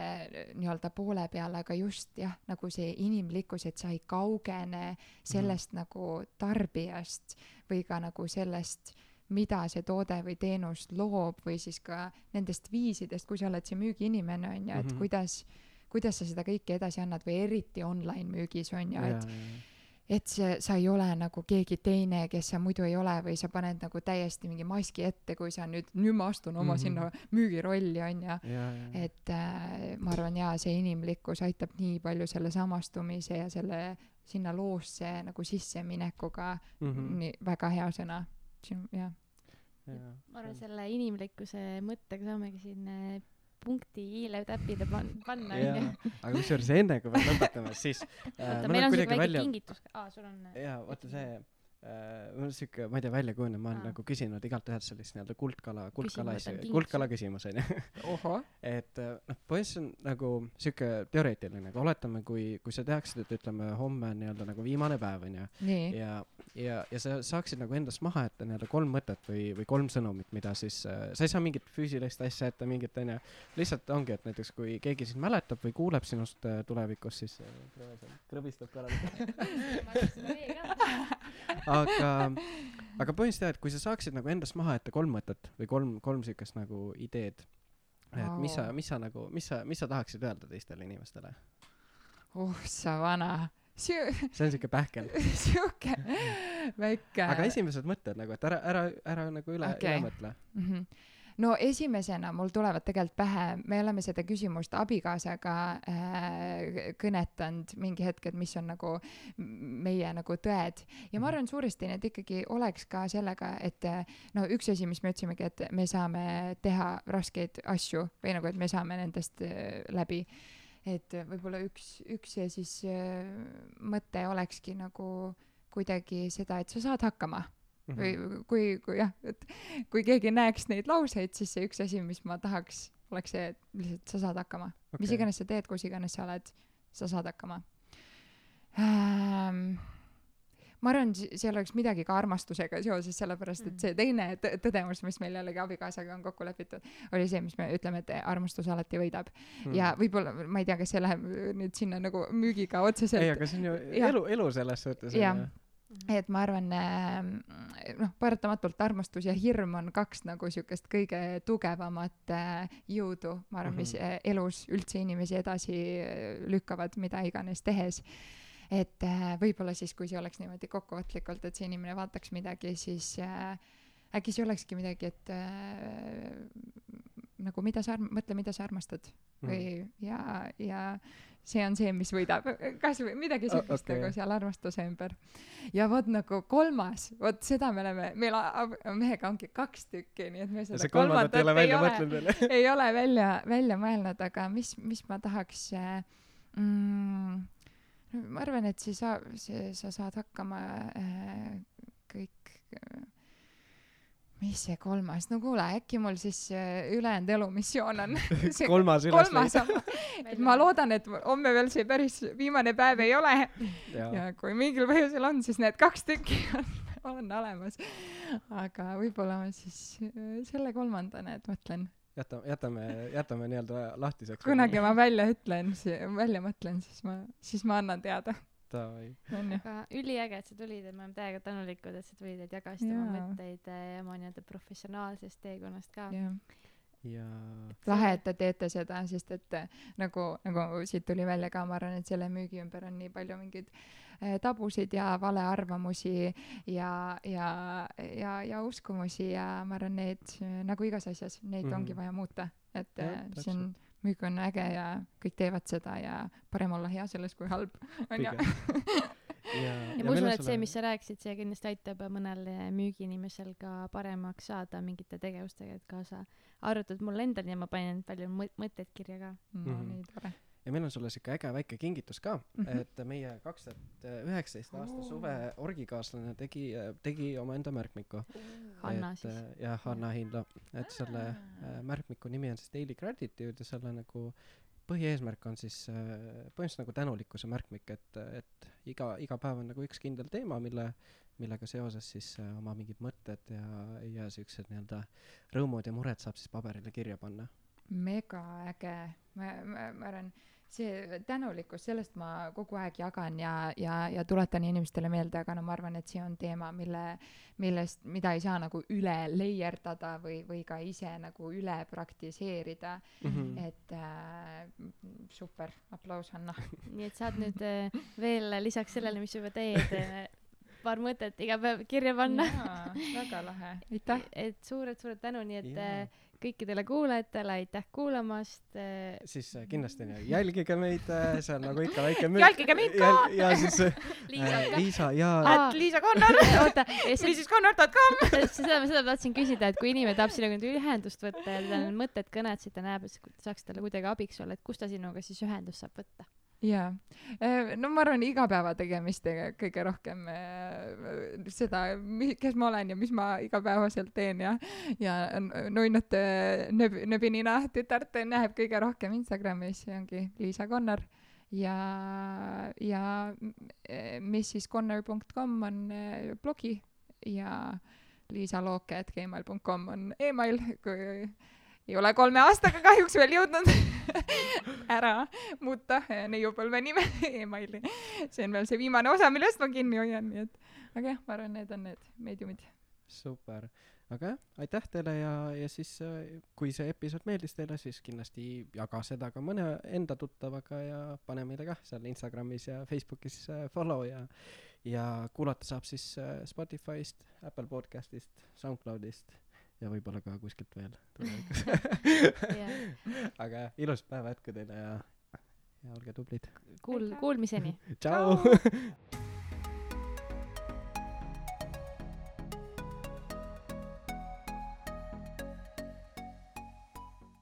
nii-öelda poole peal, aga just jah, nagu see inimlikkus, et sa ei kaugene sellest mm. nagu tarbijast või ka nagu sellest mida see toode või teenus loob või siis ka nendest viisidest, kui sa oled see müügiinimene on ju, et mm -hmm. kuidas, kuidas sa seda kõike edasi annad või eriti online müügis on ju, et ja, ja et see, sa ei ole nagu keegi teine, kes sa muidu ei ole või sa paned nagu täiesti mingi maski ette, kui sa nüüd, nüüd ma astun oma mm -hmm. sinna müügirolli onju. et äh, ma arvan jaa, see inimlikkus aitab nii palju selle samastumise ja selle sinna loosse nagu sisseminekuga mm, -hmm. nii väga hea sõna, jah. ma arvan, selle inimlikkuse mõttega saamegi siin äh, punkti hiiletäpile pan-, panna onju. aga kusjuures enne kui me lõpetame, siis äh, oota, meil on siuke väike välja... kingitus, aa sul on. jaa, vaata see äh, mul on siuke, ma ei tea, välja kujunenud, ma olen nagu küsinud igalt ühelt sellist nii-öelda kuldkala, kuldkala, kuldkala küsimus onju. et äh, noh, põhimõtteliselt on nagu siuke teoreetiline, aga oletame, kui, kui sa teaksid, et ütleme, homme on nii-öelda nagu viimane päev onju. ja ja, ja sa saaksid nagu endast maha jätta nii-öelda kolm mõtet või, või kolm sõnumit, mida siis äh,, sa ei saa mingit füüsilist asja jätta, mingit onju, lihtsalt ongi, et näiteks kui keegi sind mäletab või kuuleb sinust äh, tulevikus, siis äh, krõbistab korralikult aga, aga põhimõtteliselt jah, et kui sa saaksid nagu endast maha jätta kolm mõtet või kolm, kolm siukest nagu ideed, et mis sa, mis sa nagu, mis sa, mis sa tahaksid öelda teistele inimestele? oh sa vana. see on siuke pähkel siuke väike. aga esimesed mõtted nagu, et ära, ära, ära nagu üle okay., üle mõtle mm. -hmm no esimesena mul tulevad tegelikult pähe, me oleme seda küsimust abikaasaga äh, kõnetanud mingi hetk, et mis on nagu meie nagu tõed ja ma mhm. arvan, suuresti need ikkagi oleks ka sellega, et no üks asi, mis me ütlesimegi, et me saame teha raskeid asju või nagu, et me saame nendest äh, läbi et võib-olla üks, üks see siis äh, mõte olekski nagu kuidagi seda, et sa saad hakkama mm. -hmm. või kui, kui jah, et kui keegi näeks neid lauseid, siis see üks asi, mis ma tahaks, oleks see, et lihtsalt sa saad hakkama okay.. mis iganes sa teed, kus iganes sa oled, sa saad hakkama ähm, ma arvan, seal oleks midagi ka armastusega seoses, sellepärast et mm. see teine tõdemus, mis meil jällegi abikaasaga on kokku lepitud, oli see, mis me ütleme, et armastus alati võidab mm.. ja võib-olla, ma ei tea, kas see läheb nüüd sinna nagu müügiga otseselt. ei, aga see on ju ja. elu, elu selles suhtes. jah et ma arvan, ähm, noh, paratamatult armastus ja hirm on kaks nagu siukest kõige tugevamat äh, jõudu, ma arvan, mis mm -hmm. elus üldse inimesi edasi lükkavad, mida iganes tehes et äh, võib-olla siis, kui see oleks niimoodi kokkuvõtlikult, et see inimene vaataks midagi, siis äh, äkki see olekski midagi, et äh, nagu mida sa mõtle, mida sa armastad mm. või ja, ja see on see, mis võidab, kasvõi midagi siukest okay. nagu seal armastuse ümber. ja vot nagu kolmas, vot seda me oleme, meil mehega ongi kaks tükki, nii et me seda kolmandat ei ole välja mõtlenud veel ei ole välja, välja mõelnud, aga mis, mis ma tahaks mm, ma arvan, et see saab, see, sa saad hakkama äh, kõik äh, mis see kolmas, no kuule, äkki mul siis äh, ülejäänud elumissioon on kolmas üles kolmas on, et ma loodan, et homme veel see päris viimane päev ei ole. Ja. ja kui mingil põhjusel on, siis need kaks tükki on, on olemas. aga võib-olla ma siis äh, selle kolmandana, et mõtlen jätame, jätame, jätame nii-öelda lahtiseks. kunagi ma välja ütlen, välja mõtlen, siis ma, siis ma annan teada. aga üliäge, et sa tulid ja me oleme täiega tänulikud, et sa tulid, et jagasid ja. oma mõtteid ja eh, oma nii-öelda professionaalsest teekonnast ka. ja lahe, et te teete seda, sest et nagu, nagu siit tuli välja ka, ma arvan, et selle müügi ümber on nii palju mingeid Eh, tabusid ja valearvamusi ja, ja, ja, ja uskumusi ja ma arvan, need nagu igas asjas, neid mm -hmm. ongi vaja muuta, et ja, eh, see on müük on äge ja kõik teevad seda ja parem olla hea selles kui halb, onju. ja, ja, ja ma usun, et see, mis sa rääkisid, see kindlasti aitab mõnel müügiinimesel ka paremaks saada mingite tegevustega, et kaasa arvatud mul endal ja ma panin palju mõtteid kirja ka mm. -hmm. nii tore ja meil on sulle siuke äge väike kingitus ka mm, -hmm. et meie kaks tuhat üheksateist aasta suve orgikaaslane tegi, tegi omaenda märkmiku. Hanna siis. jah, Hanna Hindla, et selle äh, märkmiku nimi on siis Daily Gratitude ja selle nagu põhieesmärk on siis äh, põhimõtteliselt nagu tänulikkuse märkmik, et, et iga, iga päev on nagu üks kindel teema, mille, millega seoses siis äh, oma mingid mõtted ja, ja siuksed nii-öelda rõõmud ja mured saab siis paberile kirja panna. Mega äge, ma, ma, ma arvan see tänulikkus, sellest ma kogu aeg jagan ja, ja, ja tuletan inimestele meelde, aga no ma arvan, et see on teema, mille, millest, mida ei saa nagu üle leierdada või, või ka ise nagu üle praktiseerida mm. -hmm. et äh, super, aplaus, Hanna. nii et saad nüüd äh, veel lisaks sellele, mis juba teed äh, paar mõtet iga päev kirja panna. väga lahe, aitäh. et suured-suured tänu, nii et yeah kõikidele kuulajatele, aitäh kuulamast. Äh, siis äh, kindlasti jälgige meid, äh, see on nagu ikka väike müük. jälgige mind ka. ja siis Liisa, Liisa ja. et Liisa Connor. oota, liisisconnor.com. seda, seda ma tahtsin küsida, et kui inimene tahab sinuga nüüd ühendust võtta ja tal on mõtted, kõned, siis ta näeb, et saaks talle kuidagi abiks olla, et kust ta sinuga siis ühendust saab võtta jaa, äh, no ma arvan, igapäevategemistega kõige rohkem äh, seda, kes ma olen ja mis ma igapäevaselt teen ja, ja nunnute nööb, nööbinina tütart näeb kõige rohkem Instagramis, see ongi Liisa Connor ja, ja missisconnor.com on blogi ja liisalooke.gmail.com on email, kui ei ole kolme aastaga kahjuks veel jõudnud ära muuta neiupõlve nime emaili. see on veel see viimane osa, millest ma kinni hoian, nii et aga jah, ma arvan, need on need meediumid. super, aga jah, aitäh teile ja, ja siis kui see episood meeldis teile, siis kindlasti jaga seda ka mõne enda tuttavaga ja pane meile kah seal Instagramis ja Facebookis follow ja ja kuulata saab siis Spotify'st, Apple podcast'ist, SoundCloud'ist ja võib-olla ka kuskilt veel tulevikus. Aga jah, ilusat päeva jätku teile ja, ja olge tublid. Kuul-, kuulmiseni. tšau